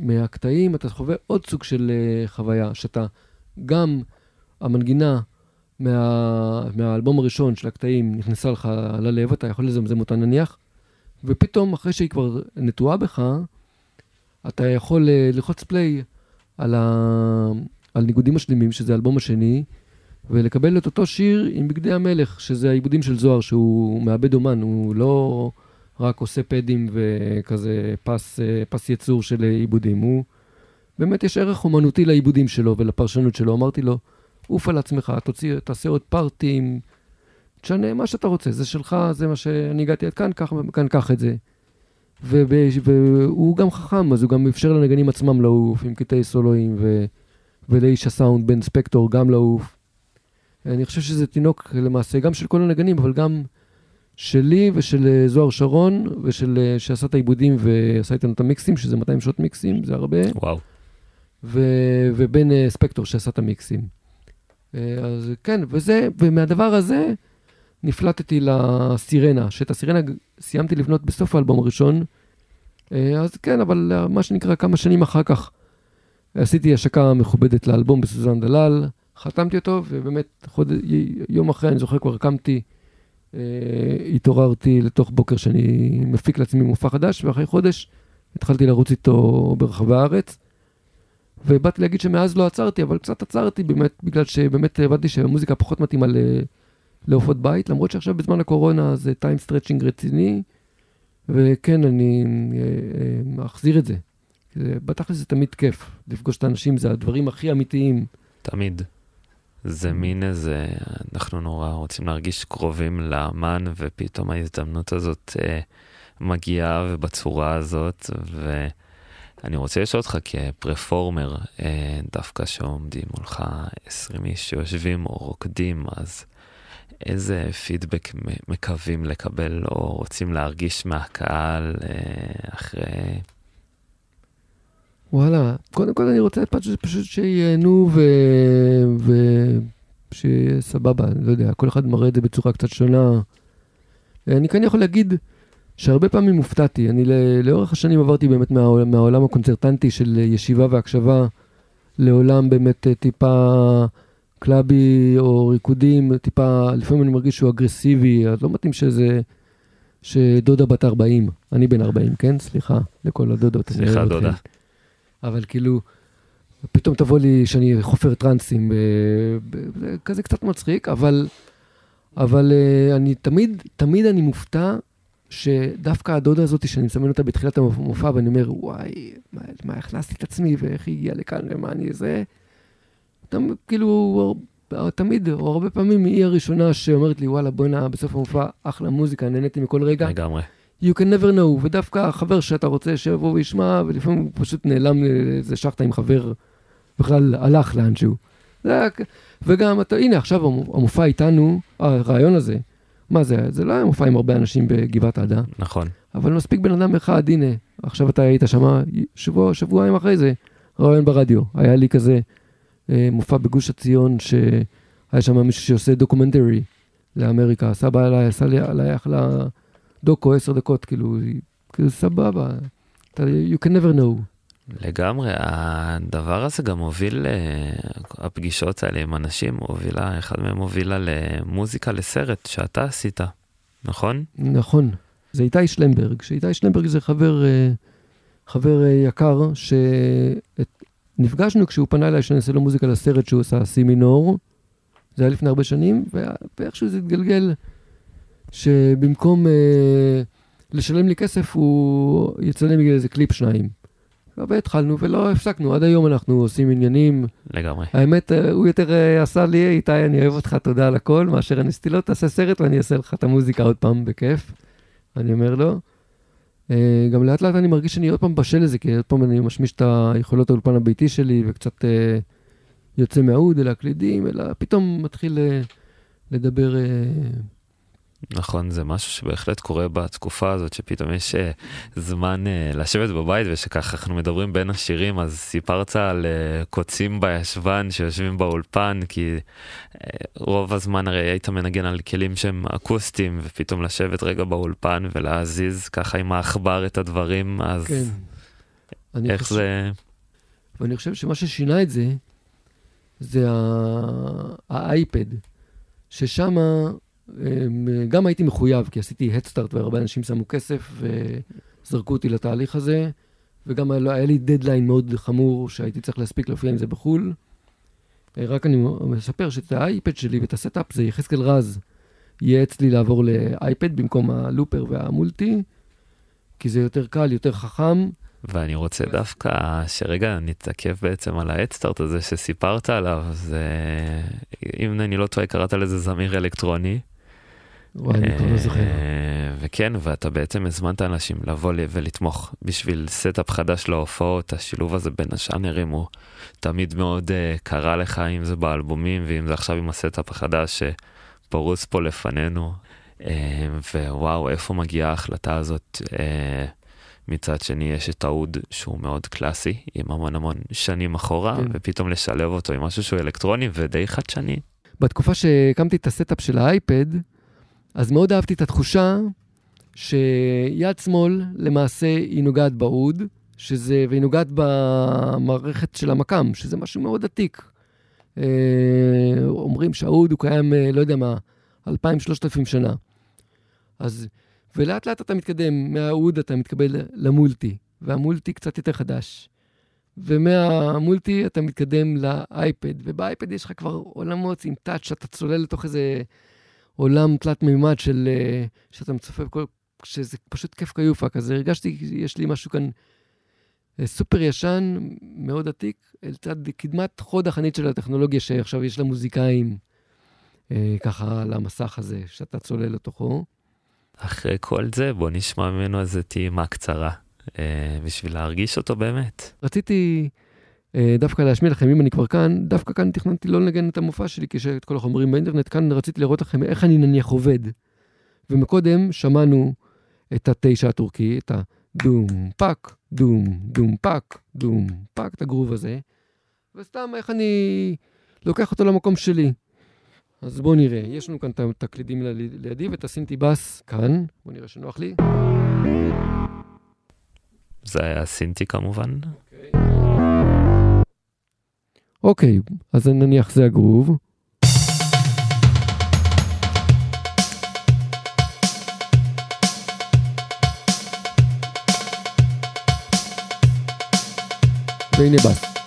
מהקטעים, אתה חווה עוד סוג של חוויה, שאתה גם המנגינה מה, מהאלבום הראשון של הקטעים נכנסה לך ללב, אתה יכול לזמזם אותה נניח, ופתאום, אחרי שהיא כבר נטועה בך, אתה יכול uh, ללחוץ פליי על, ה... על ניגודים משלימים, שזה האלבום השני, ולקבל את אותו שיר עם בגדי המלך, שזה העיבודים של זוהר, שהוא מעבד אומן, הוא לא רק עושה פדים וכזה פס, אה, פס יצור של עיבודים, הוא... באמת יש ערך אומנותי לעיבודים שלו ולפרשנות שלו. אמרתי לו, עוף על עצמך, תוציא, תעשה עוד פארטים, תשנה מה שאתה רוצה, זה שלך, זה מה שאני הגעתי עד כאן, קח, כאן קח את זה. והוא גם חכם, אז הוא גם אפשר לנגנים עצמם לעוף עם קטעי סולואים, ו, ולאיש הסאונד בן ספקטור גם לעוף. אני חושב שזה תינוק למעשה גם של כל הנגנים, אבל גם שלי ושל זוהר שרון, ושל שעשה את העיבודים ועשה איתנו את המיקסים, שזה 200 שעות מיקסים, זה הרבה.
וואו.
ו, ובן ספקטור שעשה את המיקסים. אז כן, וזה, ומהדבר הזה, נפלטתי לסירנה, שאת הסירנה סיימתי לבנות בסוף האלבום הראשון. אה, אז כן, אבל אה, מה שנקרא, כמה שנים אחר כך עשיתי השקה מכובדת לאלבום בסוזן דלל, חתמתי אותו, ובאמת חוד... יום אחרי, אני זוכר, כבר קמתי, אה, התעוררתי לתוך בוקר שאני מפיק לעצמי מופע חדש, ואחרי חודש התחלתי לרוץ איתו ברחבי הארץ. ובאתי להגיד שמאז לא עצרתי, אבל קצת עצרתי באמת, בגלל שבאמת הבנתי שהמוזיקה פחות מתאימה ל... להופעות בית, למרות שעכשיו בזמן הקורונה זה time stretching רציני, וכן, אני אה, אה, אחזיר את זה. בתכל'ס זה תמיד כיף, לפגוש את האנשים, זה הדברים הכי אמיתיים.
תמיד. זה מין איזה, אנחנו נורא רוצים להרגיש קרובים לאמן, ופתאום ההזדמנות הזאת אה, מגיעה ובצורה הזאת, ואני רוצה לשאול אותך כפרפורמר, אה, דווקא שעומדים מולך 20 איש שיושבים או רוקדים, אז איזה פידבק מקווים לקבל או רוצים להרגיש מהקהל אה, אחרי...
וואלה, קודם כל אני רוצה פשוט, פשוט שייהנו ושיהיה סבבה, אני לא יודע, כל אחד מראה את זה בצורה קצת שונה. אני כאן יכול להגיד שהרבה פעמים הופתעתי, אני לאורך השנים עברתי באמת מה, מהעולם הקונצרטנטי של ישיבה והקשבה לעולם באמת טיפה... קלאבי או ריקודים, טיפה, לפעמים אני מרגיש שהוא אגרסיבי, אז לא מתאים שזה, שדודה בת 40, אני בן 40, כן? סליחה לכל הדודות.
סליחה, דודה.
אבל כאילו, פתאום תבוא לי שאני חופר טרנסים, אה, זה כזה קצת מצחיק, אבל, אבל אה, אני תמיד, תמיד אני מופתע שדווקא הדודה הזאת, שאני מסמן אותה בתחילת המופע, ואני אומר, וואי, מה, מה הכנסתי את עצמי, ואיך היא הגיעה לכאן, ומה אני זה, תמיד, כאילו, תמיד, או הרבה פעמים, היא הראשונה שאומרת לי, וואלה, בוא'נה, בסוף המופע, אחלה מוזיקה, נהניתי מכל רגע.
לגמרי.
you can never know, ודווקא החבר שאתה רוצה שיבוא וישמע, ולפעמים הוא פשוט נעלם לאיזה שחטה עם חבר, בכלל הלך לאנשהו. זה וגם, אתה, הנה, עכשיו המו- המופע איתנו, הריאיון הזה, מה זה, זה לא היה מופע עם הרבה אנשים בגבעת עדה,
נכון.
אבל מספיק בן אדם אחד, הנה, עכשיו אתה היית שמה, שבוע, שבועיים אחרי זה, ריאיון ברדיו. היה לי כזה מופע בגוש עציון, שהיה שם מישהו שעושה דוקומנטרי לאמריקה, שבא אליי, עשה לי עליי אחלה דוקו, עשר דקות, כאילו, כאילו סבבה. אתה, you can never know.
לגמרי, הדבר הזה גם הוביל, אה, הפגישות האלה עם אנשים, הובילה, אחד מהם הובילה למוזיקה לסרט שאתה עשית, נכון?
נכון. זה איתי שלמברג, שאיתי שלמברג זה חבר, אה, חבר אה, יקר, שנפגשנו כשהוא פנה אליי שאני אעשה לו מוזיקה לסרט שהוא עשה, סי מינור. זה היה לפני הרבה שנים, ואיכשהו זה התגלגל שבמקום אה, לשלם לי כסף, הוא יצלם לי איזה קליפ שניים. והתחלנו ולא הפסקנו, עד היום אנחנו עושים עניינים.
לגמרי.
האמת, אה, הוא יותר אה, עשה לי, איתי, אני אוהב אותך, תודה על הכל, מאשר אני עשיתי לו, תעשה סרט ואני אעשה לך את המוזיקה עוד פעם בכיף. אני אומר לו. אה, גם לאט לאט אני מרגיש שאני עוד פעם בשל לזה, כי עוד פעם אני משמיש את היכולות האולפן הביתי שלי, וקצת אה, יוצא מהאוד אל הקלידים, אלא פתאום מתחיל אה, לדבר...
נכון, זה משהו שבהחלט קורה בתקופה הזאת, שפתאום יש אה, זמן אה, לשבת בבית, ושככה אנחנו מדברים בין השירים, אז סיפרת על אה, קוצים בישבן שיושבים באולפן, כי אה, רוב הזמן הרי היית מנגן על כלים שהם אקוסטיים, ופתאום לשבת רגע באולפן ולהזיז ככה עם העכבר את הדברים, אז
כן.
איך
חושב-
זה...
ואני חושב שמה ששינה את זה, זה האייפד, ששם גם הייתי מחויב, כי עשיתי הדסטארט והרבה אנשים שמו כסף וזרקו אותי לתהליך הזה, וגם היה לי דדליין מאוד חמור שהייתי צריך להספיק להופיע עם זה בחו"ל. אה, רק אני מספר שאת האייפד שלי ואת ה setup זה יחזקאל רז ייעץ לי לעבור לאייפד במקום ה looper וה multi, כי זה יותר קל, יותר חכם.
ואני רוצה דווקא שרגע נתעכב בעצם על האדסטארט הזה שסיפרת עליו, זה... אם אני לא טועה, קראת לזה זמיר אלקטרוני.
וואי, אני כבר לא זוכר.
אה, וכן, ואתה בעצם הזמנת אנשים לבוא ל- ולתמוך בשביל setup חדש להופעות, השילוב הזה בין הז'אנרים הוא תמיד מאוד uh, קרה לך, אם זה באלבומים ואם זה עכשיו עם ה setup החדש שפרוס פה לפנינו. Uh, וואו, איפה מגיעה ההחלטה הזאת? Uh, מצד שני יש את האוד שהוא מאוד קלאסי, עם המון המון שנים אחורה,
כן.
ופתאום לשלב אותו עם משהו שהוא אלקטרוני ודי חדשני.
בתקופה שהקמתי את ה setup של האייפד, אז מאוד אהבתי את התחושה שיד שמאל למעשה היא נוגעת באוד, שזה, והיא נוגעת במערכת של המקם, שזה משהו מאוד עתיק. אה, אומרים שהאוד הוא קיים, אה, לא יודע מה, 2,000-3,000 שנה. אז, ולאט לאט אתה מתקדם, מהאוד אתה מתקבל למולטי, והמולטי קצת יותר חדש. ומהמולטי אתה מתקדם לאייפד, ובאייפד יש לך כבר עולמות עם טאץ' שאתה צולל לתוך איזה עולם תלת מימד של... אה, שאתה מצופף כל... שזה פשוט כיף כיופה כזה. הרגשתי, יש לי משהו כאן אה, סופר ישן, מאוד עתיק, לצד קדמת חוד החנית של הטכנולוגיה שעכשיו יש למוזיקאים, אה, ככה על המסך הזה, שאתה צולל לתוכו.
אחרי כל זה, בוא נשמע ממנו איזה טעימה קצרה, בשביל להרגיש אותו באמת.
רציתי דווקא להשמיע לכם, אם אני כבר כאן, דווקא כאן תכננתי לא לנגן את המופע שלי, כי יש את כל החומרים באינטרנט, כאן רציתי לראות לכם איך אני נניח עובד. ומקודם שמענו את התשע הטורקי, את הדום פאק, דום, דום פאק, דום פאק, את הגרוב הזה, וסתם איך אני לוקח אותו למקום שלי. אז בואו נראה, יש לנו כאן את את הקלידים לידי- ואת ה synthy bass כאן, בואו נראה שנוח לי.
זה היה synthy כמובן.
אוקיי, אז נניח זה הגרוב. והנה בס.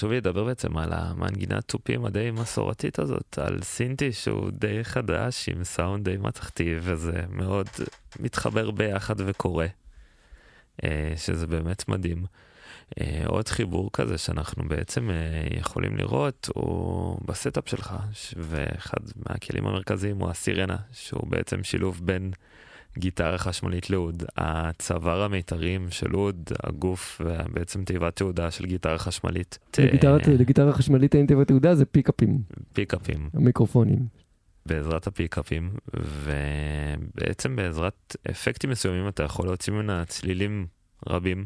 חשוב לי לדבר בעצם על המנגינת תופים הדי מסורתית הזאת, על synthy שהוא די חדש עם סאונד די מתכתי, וזה מאוד מתחבר ביחד וקורה, אה, שזה באמת מדהים. אה, עוד חיבור כזה שאנחנו בעצם אה, יכולים לראות הוא ב setup שלך, ואחד מהכלים המרכזיים הוא הסירנה, שהוא בעצם שילוב בין גיטרה חשמלית לאוד, הצוואר והמיתרים של אוד, הגוף ובעצם תיבת תהודה של גיטרה חשמלית.
לגיטרה חשמלית אין תיבת תעודה זה פיקאפים.
פיקאפים.
המיקרופונים.
בעזרת הפיקאפים, ובעצם בעזרת אפקטים מסוימים אתה יכול להוציא ממנה צלילים רבים.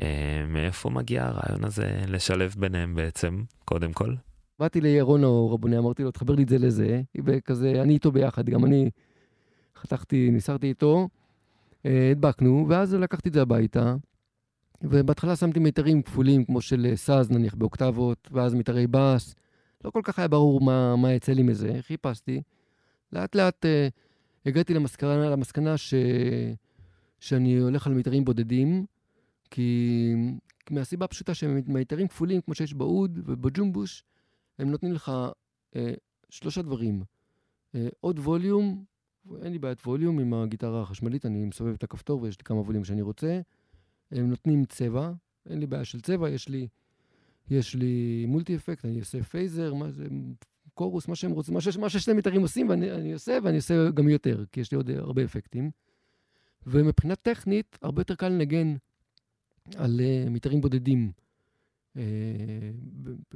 אה, מאיפה מגיע הרעיון הזה לשלב ביניהם בעצם, קודם כל?
באתי לירון האור, רבוני, אמרתי לו, תחבר לי את זה לזה, וכזה, אני איתו ביחד, גם אני חתכתי, ניסרתי איתו, אה, הדבקנו, ואז לקחתי את זה הביתה, ובהתחלה שמתי מיתרים כפולים, כמו של אה, סאז נניח באוקטבות, ואז מיתרי בס. לא כל כך היה ברור מה, מה יצא לי מזה, חיפשתי. לאט לאט אה, הגעתי למסקנה, למסקנה ש, שאני הולך על מיתרים בודדים, כי מהסיבה הפשוטה שמיתרים כפולים, כמו שיש באוד ובג'ומבוש, הם נותנים לך אה, שלושה דברים. אה, עוד ווליום, אין לי בעיית ווליום עם הגיטרה החשמלית, אני מסובב את הכפתור ויש לי כמה ווליום שאני רוצה. הם נותנים צבע, אין לי בעיה של צבע, יש לי, יש לי מולטי אפקט, אני עושה פייזר, מה זה, קורוס, מה שהם רוצים, מה, ש, מה ששני מיתרים עושים, ואני עושה, ואני עושה גם יותר, כי יש לי עוד הרבה אפקטים. ומבחינה טכנית, הרבה יותר קל לנגן על uh, מיתרים בודדים. Uh,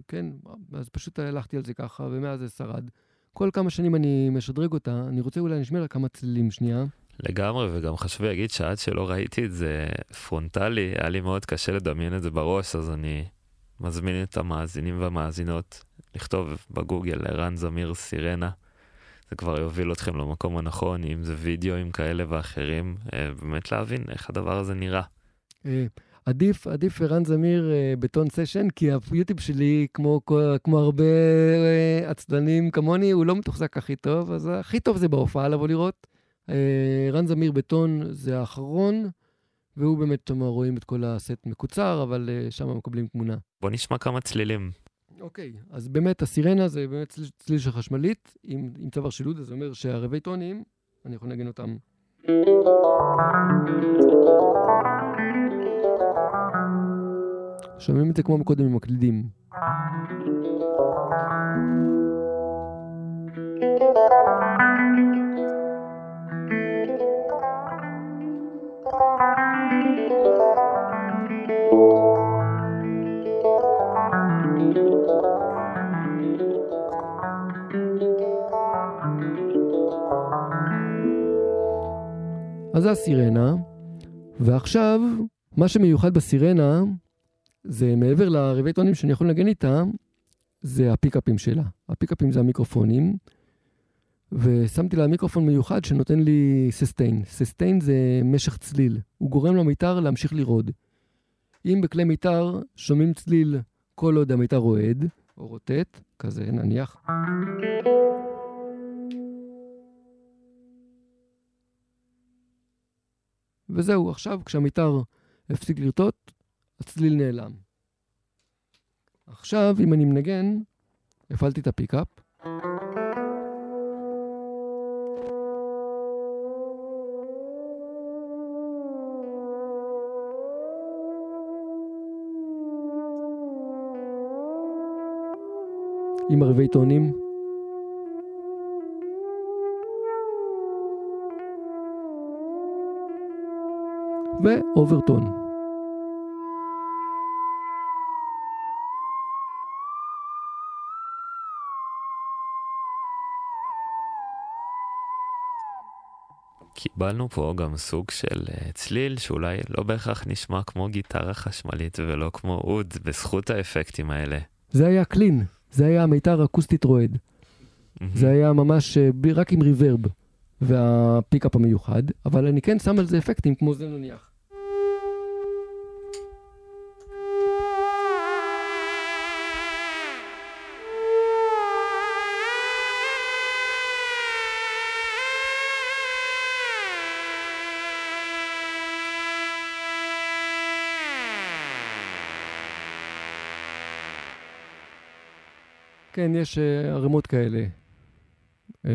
כן, אז פשוט הלכתי על זה ככה, ומאז זה שרד. כל כמה שנים אני משדרג אותה, אני רוצה אולי נשמע לה כמה צלילים שנייה.
לגמרי, וגם חשוב להגיד שעד שלא ראיתי את זה פרונטלי, היה לי מאוד קשה לדמיין את זה בראש, אז אני מזמין את המאזינים והמאזינות לכתוב בגוגל ערן זמיר סירנה. זה כבר יוביל אתכם למקום הנכון, אם זה וידאוים כאלה ואחרים, אה, באמת להבין איך הדבר הזה נראה.
עדיף, עדיף ערן זמיר uh, button session, כי היוטיוב שלי, כמו, כמו הרבה uh, עצלנים כמוני, הוא לא מתוחזק הכי טוב, אז הכי טוב זה בהופעה לבוא לראות. Uh, ערן זמיר בטון זה האחרון, והוא באמת, שם רואים את כל הסט מקוצר, אבל uh, שם מקבלים תמונה.
בוא נשמע כמה צלילים.
אוקיי, אז באמת הסירנה זה באמת צליל, צליל של חשמלית, עם, עם צוואר שילוד, זה אומר שהרבי טונים, אני יכול לנגן אותם. שומעים את זה כמו מקודם עם מקלידים. אז זה הסירנה, ועכשיו, מה שמיוחד בסירנה זה מעבר לרבעי טונים שאני יכול לנגן איתם, זה הפיקאפים שלה. הפיקאפים זה המיקרופונים, ושמתי לה מיקרופון מיוחד שנותן לי ססטיין. ססטיין זה משך צליל, הוא גורם למיתר להמשיך לרעוד. אם בכלי מיתר שומעים צליל כל עוד המיתר רועד, או רוטט, כזה נניח. וזהו, עכשיו כשהמיתר הפסיק לרטוט, הצליל נעלם. עכשיו, אם אני מנגן, הפעלתי את הפיקאפ. עם ערבי טונים. ואוברטון.
קיבלנו פה גם סוג של uh, צליל שאולי לא בהכרח נשמע כמו גיטרה חשמלית ולא כמו אוד, בזכות האפקטים האלה.
זה היה קלין, זה היה מיתר אקוסטית רועד. Mm-hmm. זה היה ממש uh, רק עם ריברב והפיקאפ המיוחד, אבל אני כן שם על זה אפקטים כמו זה נניח. כן, יש אה, ערימות כאלה. אמ,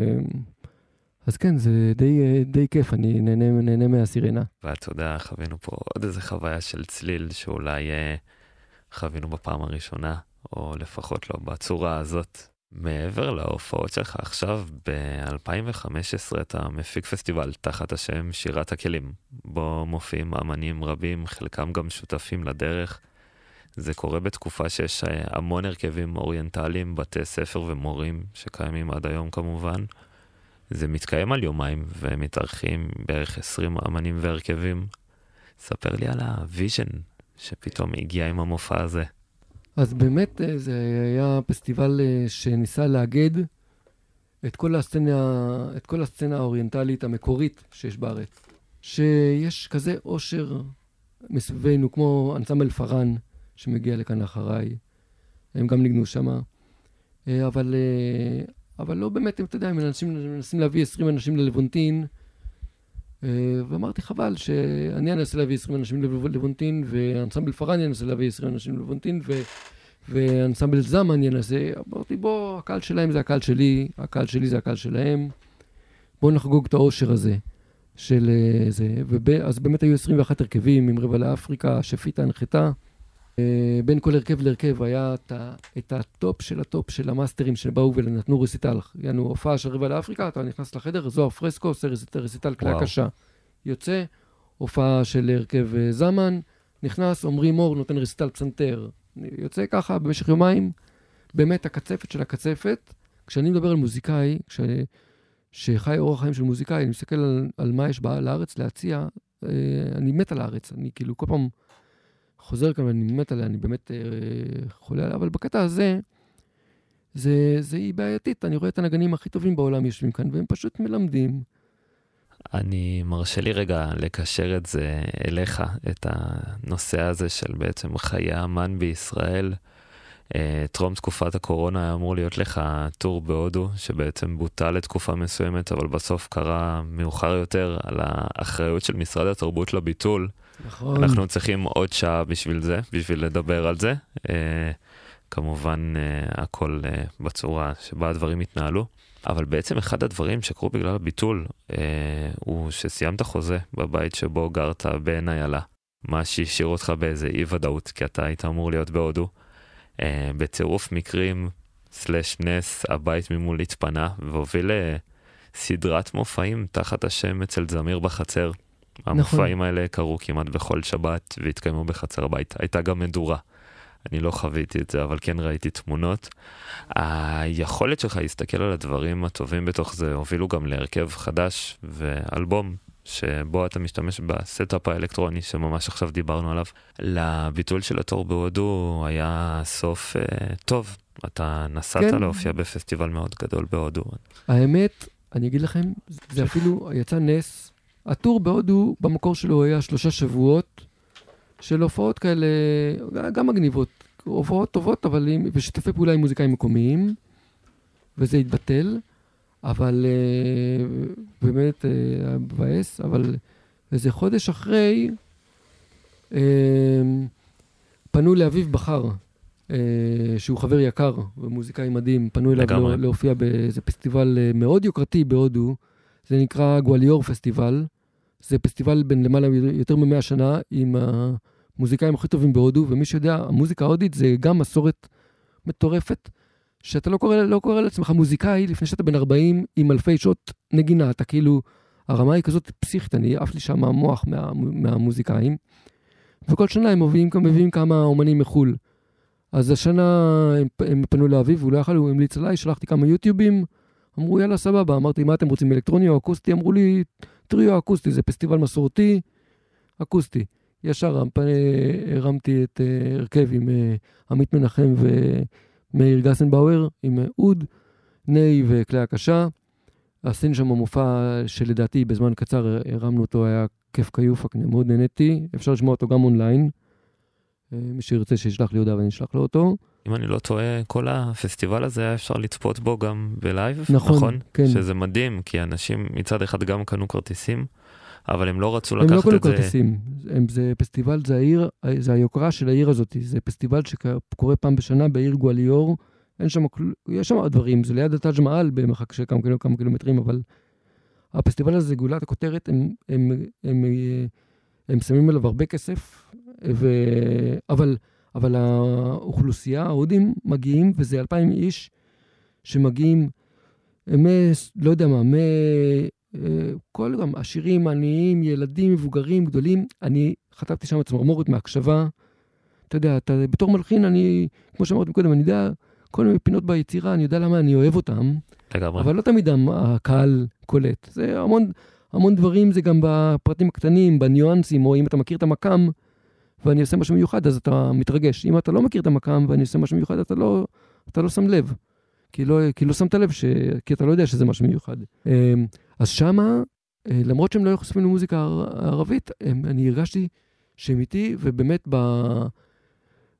אז כן, זה די, אה, די כיף, אני נהנה, נהנה מהסירנה.
ואתה יודע, חווינו פה עוד איזה חוויה של צליל שאולי אה, חווינו בפעם הראשונה, או לפחות לא בצורה הזאת. מעבר להופעות שלך עכשיו, ב-2015 אתה מפיק פסטיבל תחת השם שירת הכלים, בו מופיעים אמנים רבים, חלקם גם שותפים לדרך. זה קורה בתקופה שיש אה, המון הרכבים אוריינטליים, בתי ספר ומורים שקיימים עד היום כמובן. זה מתקיים על יומיים ומתארחים בערך 20 אמנים והרכבים. ספר לי על ה vision שפתאום הגיע עם המופע הזה.
אז באמת אה, זה היה פסטיבל אה, שניסה לאגד את כל הסצנה, את כל הסצנה האוריינטלית המקורית שיש בארץ. שיש כזה עושר מסביבנו, כמו אנסמבל פארן, שמגיע לכאן אחריי. הם גם ניגנו שם. אה, אבל, אבל לא באמת, אתה יודע, אם אנשים מנסים להביא 20 אנשים ללוונטין, ואמרתי, חבל שאני אנסה להביא 20 אנשים ללוונטין, ואנסמבל פארן ינסה להביא 20 אנשים ללוונטין, ו... ואנסמבל זמן ינסה. אמרתי, בוא, הקהל שלהם זה הקהל שלי, הקהל שלי זה הקהל שלהם. בואו נחגוג את העושר הזה של זה. ואז באמת היו 21 הרכבים עם רבע לאפריקה, שפיטה הנחתה. בין כל הרכב להרכב היה את, את ה top של ה top של המאסטרים שבאו ונתנו רסיטל. יענו, הופעה של רבע לאפריקה, אתה נכנס לחדר, זוהר פרסקו עושה רסיטל, רסיטל כלי הקשה. יוצא, הופעה של הרכב זמן, נכנס, עמרי מור נותן רסיטל פסנתר. יוצא ככה במשך יומיים, באמת הקצפת של הקצפת. כשאני מדבר על מוזיקאי, כש... שחי אורח חיים של מוזיקאי, אני מסתכל על, על מה יש בארץ להציע, אה, אני מת על הארץ. אני כאילו כל פעם חוזר כאן ואני מת עליה, אני באמת אה, חולה עליה, אבל בקטע הזה, זה, זה היא בעייתית. אני רואה את הנגנים הכי טובים בעולם יושבים כאן, והם פשוט מלמדים.
אני מרשה לי רגע לקשר את זה אליך, את הנושא הזה של בעצם חיי האמן בישראל. אה, טרום תקופת הקורונה היה אמור להיות לך טור בהודו, שבעצם בוטל לתקופה מסוימת, אבל בסוף קרה מאוחר יותר על האחריות של משרד התרבות לביטול.
נכון.
אנחנו צריכים עוד שעה בשביל זה, בשביל לדבר על זה. אה, כמובן, אה, הכל בצורה שבה הדברים התנהלו. אבל בעצם אחד הדברים שקרו בגלל הביטול, אה, הוא שסיימת חוזה בבית שבו גרת בעין איילה. מה שהשאיר אותך באיזה אי ודאות, כי אתה היית אמור להיות בהודו. אה, בצירוף מקרים, סלש נס, הבית ממול התפנה, והוביל לסדרת מופעים תחת השם אצל זמיר בחצר. נכון. המופעים האלה קרו כמעט בכל שבת והתקיימו בחצר הבית. הייתה גם מדורה. אני לא חוויתי את זה, אבל כן ראיתי תמונות. היכולת שלך להסתכל על הדברים הטובים בתוך זה הובילו גם להרכב חדש ואלבום שבו אתה משתמש ב setup האלקטרוני שממש עכשיו דיברנו עליו. לביטול של ה tour בהודו היה סוף אה, טוב. אתה נסעת כן. להופיע בפסטיבל מאוד גדול בהודו.
האמת, אני אגיד לכם, זה אפילו יצא נס. ה tour בהודו, במקור שלו היה שלושה שבועות. של הופעות כאלה, גם מגניבות, הופעות טובות, אבל עם, ושיתופי פעולה עם מוזיקאים מקומיים, וזה התבטל, אבל uh, באמת היה uh, מבאס, אבל איזה חודש אחרי, uh, פנו לאביב בכר, uh, שהוא חבר יקר ומוזיקאי מדהים, פנו אליו להופיע באיזה פסטיבל מאוד יוקרתי בהודו, זה נקרא גואליור פסטיבל. זה פסטיבל בין למעלה יותר מ-100 שנה עם המוזיקאים הכי טובים בהודו, ומי שיודע, המוזיקה ההודית זה גם מסורת מטורפת, שאתה לא קורא, לא קורא לעצמך מוזיקאי לפני שאתה בן 40 עם אלפי שעות נגינה, אתה כאילו, הרמה היא כזאת פסיכית, אני עף לי שם המוח מה, מהמוזיקאים. וכל שנה הם מביאים, מביאים כמה אומנים מחו"ל. אז השנה הם, הם פנו לאביב, והוא לא יכל, הוא המליץ עליי, שלחתי כמה יוטיובים, אמרו יאללה סבבה, אמרתי מה אתם רוצים אלקטרוני או אקוסטי? אמרו לי טריו אקוסטי, זה פסטיבל מסורתי, אקוסטי. ישר הרמתי את אה, הרכב עם אה, עמית מנחם ומאיר גסנבאואר, עם אה, אוד, ניי וכלי הקשה. עשינו שם מופע שלדעתי בזמן קצר הרמנו אותו, היה כיף כיוף, מאוד נהניתי. אפשר לשמוע אותו גם אונליין. מי שירצה שישלח לי הודעה ואני אשלח לו אותו.
אם אני לא טועה, כל הפסטיבל הזה היה אפשר לצפות בו גם ב live,
נכון? נכון? כן.
שזה מדהים, כי אנשים מצד אחד גם קנו כרטיסים, אבל הם לא רצו לקחת את
זה...
הם
לא קנו כרטיסים, הם, זה פסטיבל, זה העיר, זה היוקרה של העיר הזאת, זה פסטיבל שקורה פעם בשנה בעיר גואליור, אין שם, יש שם דברים, זה ליד הטאג' מעל במרחק של כמה, כמה קילומטרים, אבל הפסטיבל הזה, גולת הכותרת, הם, הם, הם, הם, הם שמים עליו הרבה כסף, ו... אבל, אבל האוכלוסייה, ההודים מגיעים, וזה 2,000 איש שמגיעים, מ... לא יודע מה, מ... אה, כל גם עשירים, עניים, ילדים, מבוגרים, גדולים. אני חטפתי שם צמרמורת מהקשבה. אתה יודע, אתה, בתור מלחין, אני, כמו שאמרתי קודם, אני יודע כל מיני פינות ביצירה, אני יודע למה אני אוהב אותם,
לגמרי.
אבל לא תמיד הקהל קולט. זה המון, המון דברים, זה גם בפרטים הקטנים, בניואנסים, או אם אתה מכיר את המקאם, ואני עושה משהו מיוחד, אז אתה מתרגש. אם אתה לא מכיר את המקאם ואני עושה משהו מיוחד, אתה לא, אתה לא שם לב. כי לא, כי לא שמת לב, ש... כי אתה לא יודע שזה משהו מיוחד. אמ, אז שמה, אה, למרות שהם לא היו חשופים למוזיקה ער- ערבית, הם, אני הרגשתי שהם איתי, ובאמת ב...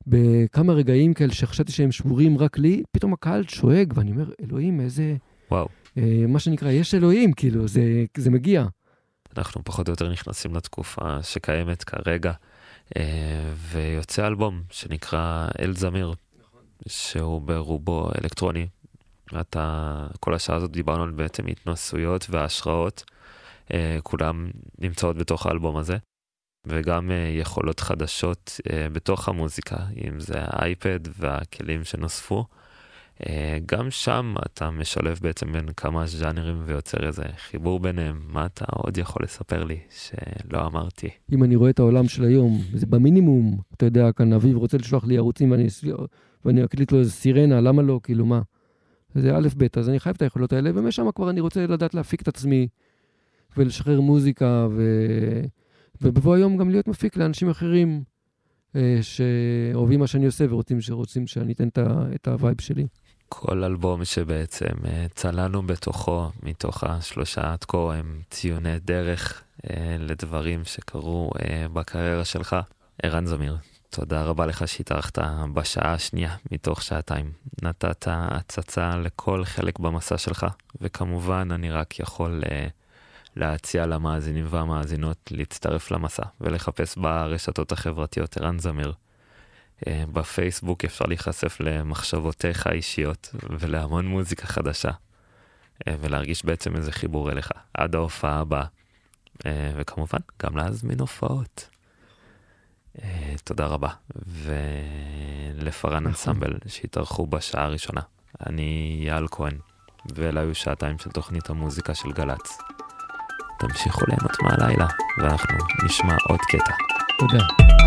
בכמה רגעים כאלה שחשבתי שהם שבורים רק לי, פתאום הקהל שואג, ואני אומר, אלוהים, איזה...
וואו.
אה, מה שנקרא, יש אלוהים, כאילו, זה, זה מגיע.
אנחנו פחות או יותר נכנסים לתקופה שקיימת כרגע, ויוצא אלבום שנקרא אל זמיר, שהוא ברובו אלקטרוני. אתה, כל השעה הזאת דיברנו על בעצם התנסויות והשראות, אה, כולם נמצאות בתוך האלבום הזה, וגם אה, יכולות חדשות אה, בתוך המוזיקה, אם זה האייפד והכלים שנוספו. אה, גם שם אתה משלב בעצם בין כמה ז'אנרים ויוצר איזה חיבור ביניהם. מה אתה עוד יכול לספר לי שלא אמרתי?
אם אני רואה את העולם של היום, זה במינימום, אתה יודע, כאן אביב רוצה לשלוח לי ערוצים ואני, ואני אקליט לו איזה סירנה, למה לא, כאילו מה? זה א' ב', אז אני חייב את היכולות האלה, ומשם כבר אני רוצה לדעת להפיק את עצמי ולשחרר מוזיקה, ו... ובבוא היום גם להיות מפיק לאנשים אחרים אה, שאוהבים מה שאני עושה ורוצים שרוצים שאני אתן את. את ה vibe שלי.
כל אלבום שבעצם אה, צללנו בתוכו, מתוך השלושה עד כה, הם ציוני דרך אה, לדברים שקרו אה, בקריירה שלך. ערן זמיר, תודה רבה לך שהתארחת בשעה השנייה מתוך שעתיים. נתת הצצה לכל חלק במסע שלך, וכמובן אני רק יכול להציע למאזינים והמאזינות להצטרף למסע ולחפש ברשתות החברתיות ערן זמיר. אה, בפייסבוק אפשר להיחשף למחשבותיך האישיות ולהמון מוזיקה חדשה, אה, ולהרגיש בעצם איזה חיבור אליך עד ההופעה הבאה, אה, וכמובן גם להזמין הופעות. תודה רבה, ולפארן אנסמבל שהתארחו בשעה הראשונה. אני יעל כהן, ואלה היו שעתיים של תוכנית המוזיקה של גל"צ. תמשיכו ליהנות מהלילה, ואנחנו נשמע עוד קטע.
תודה.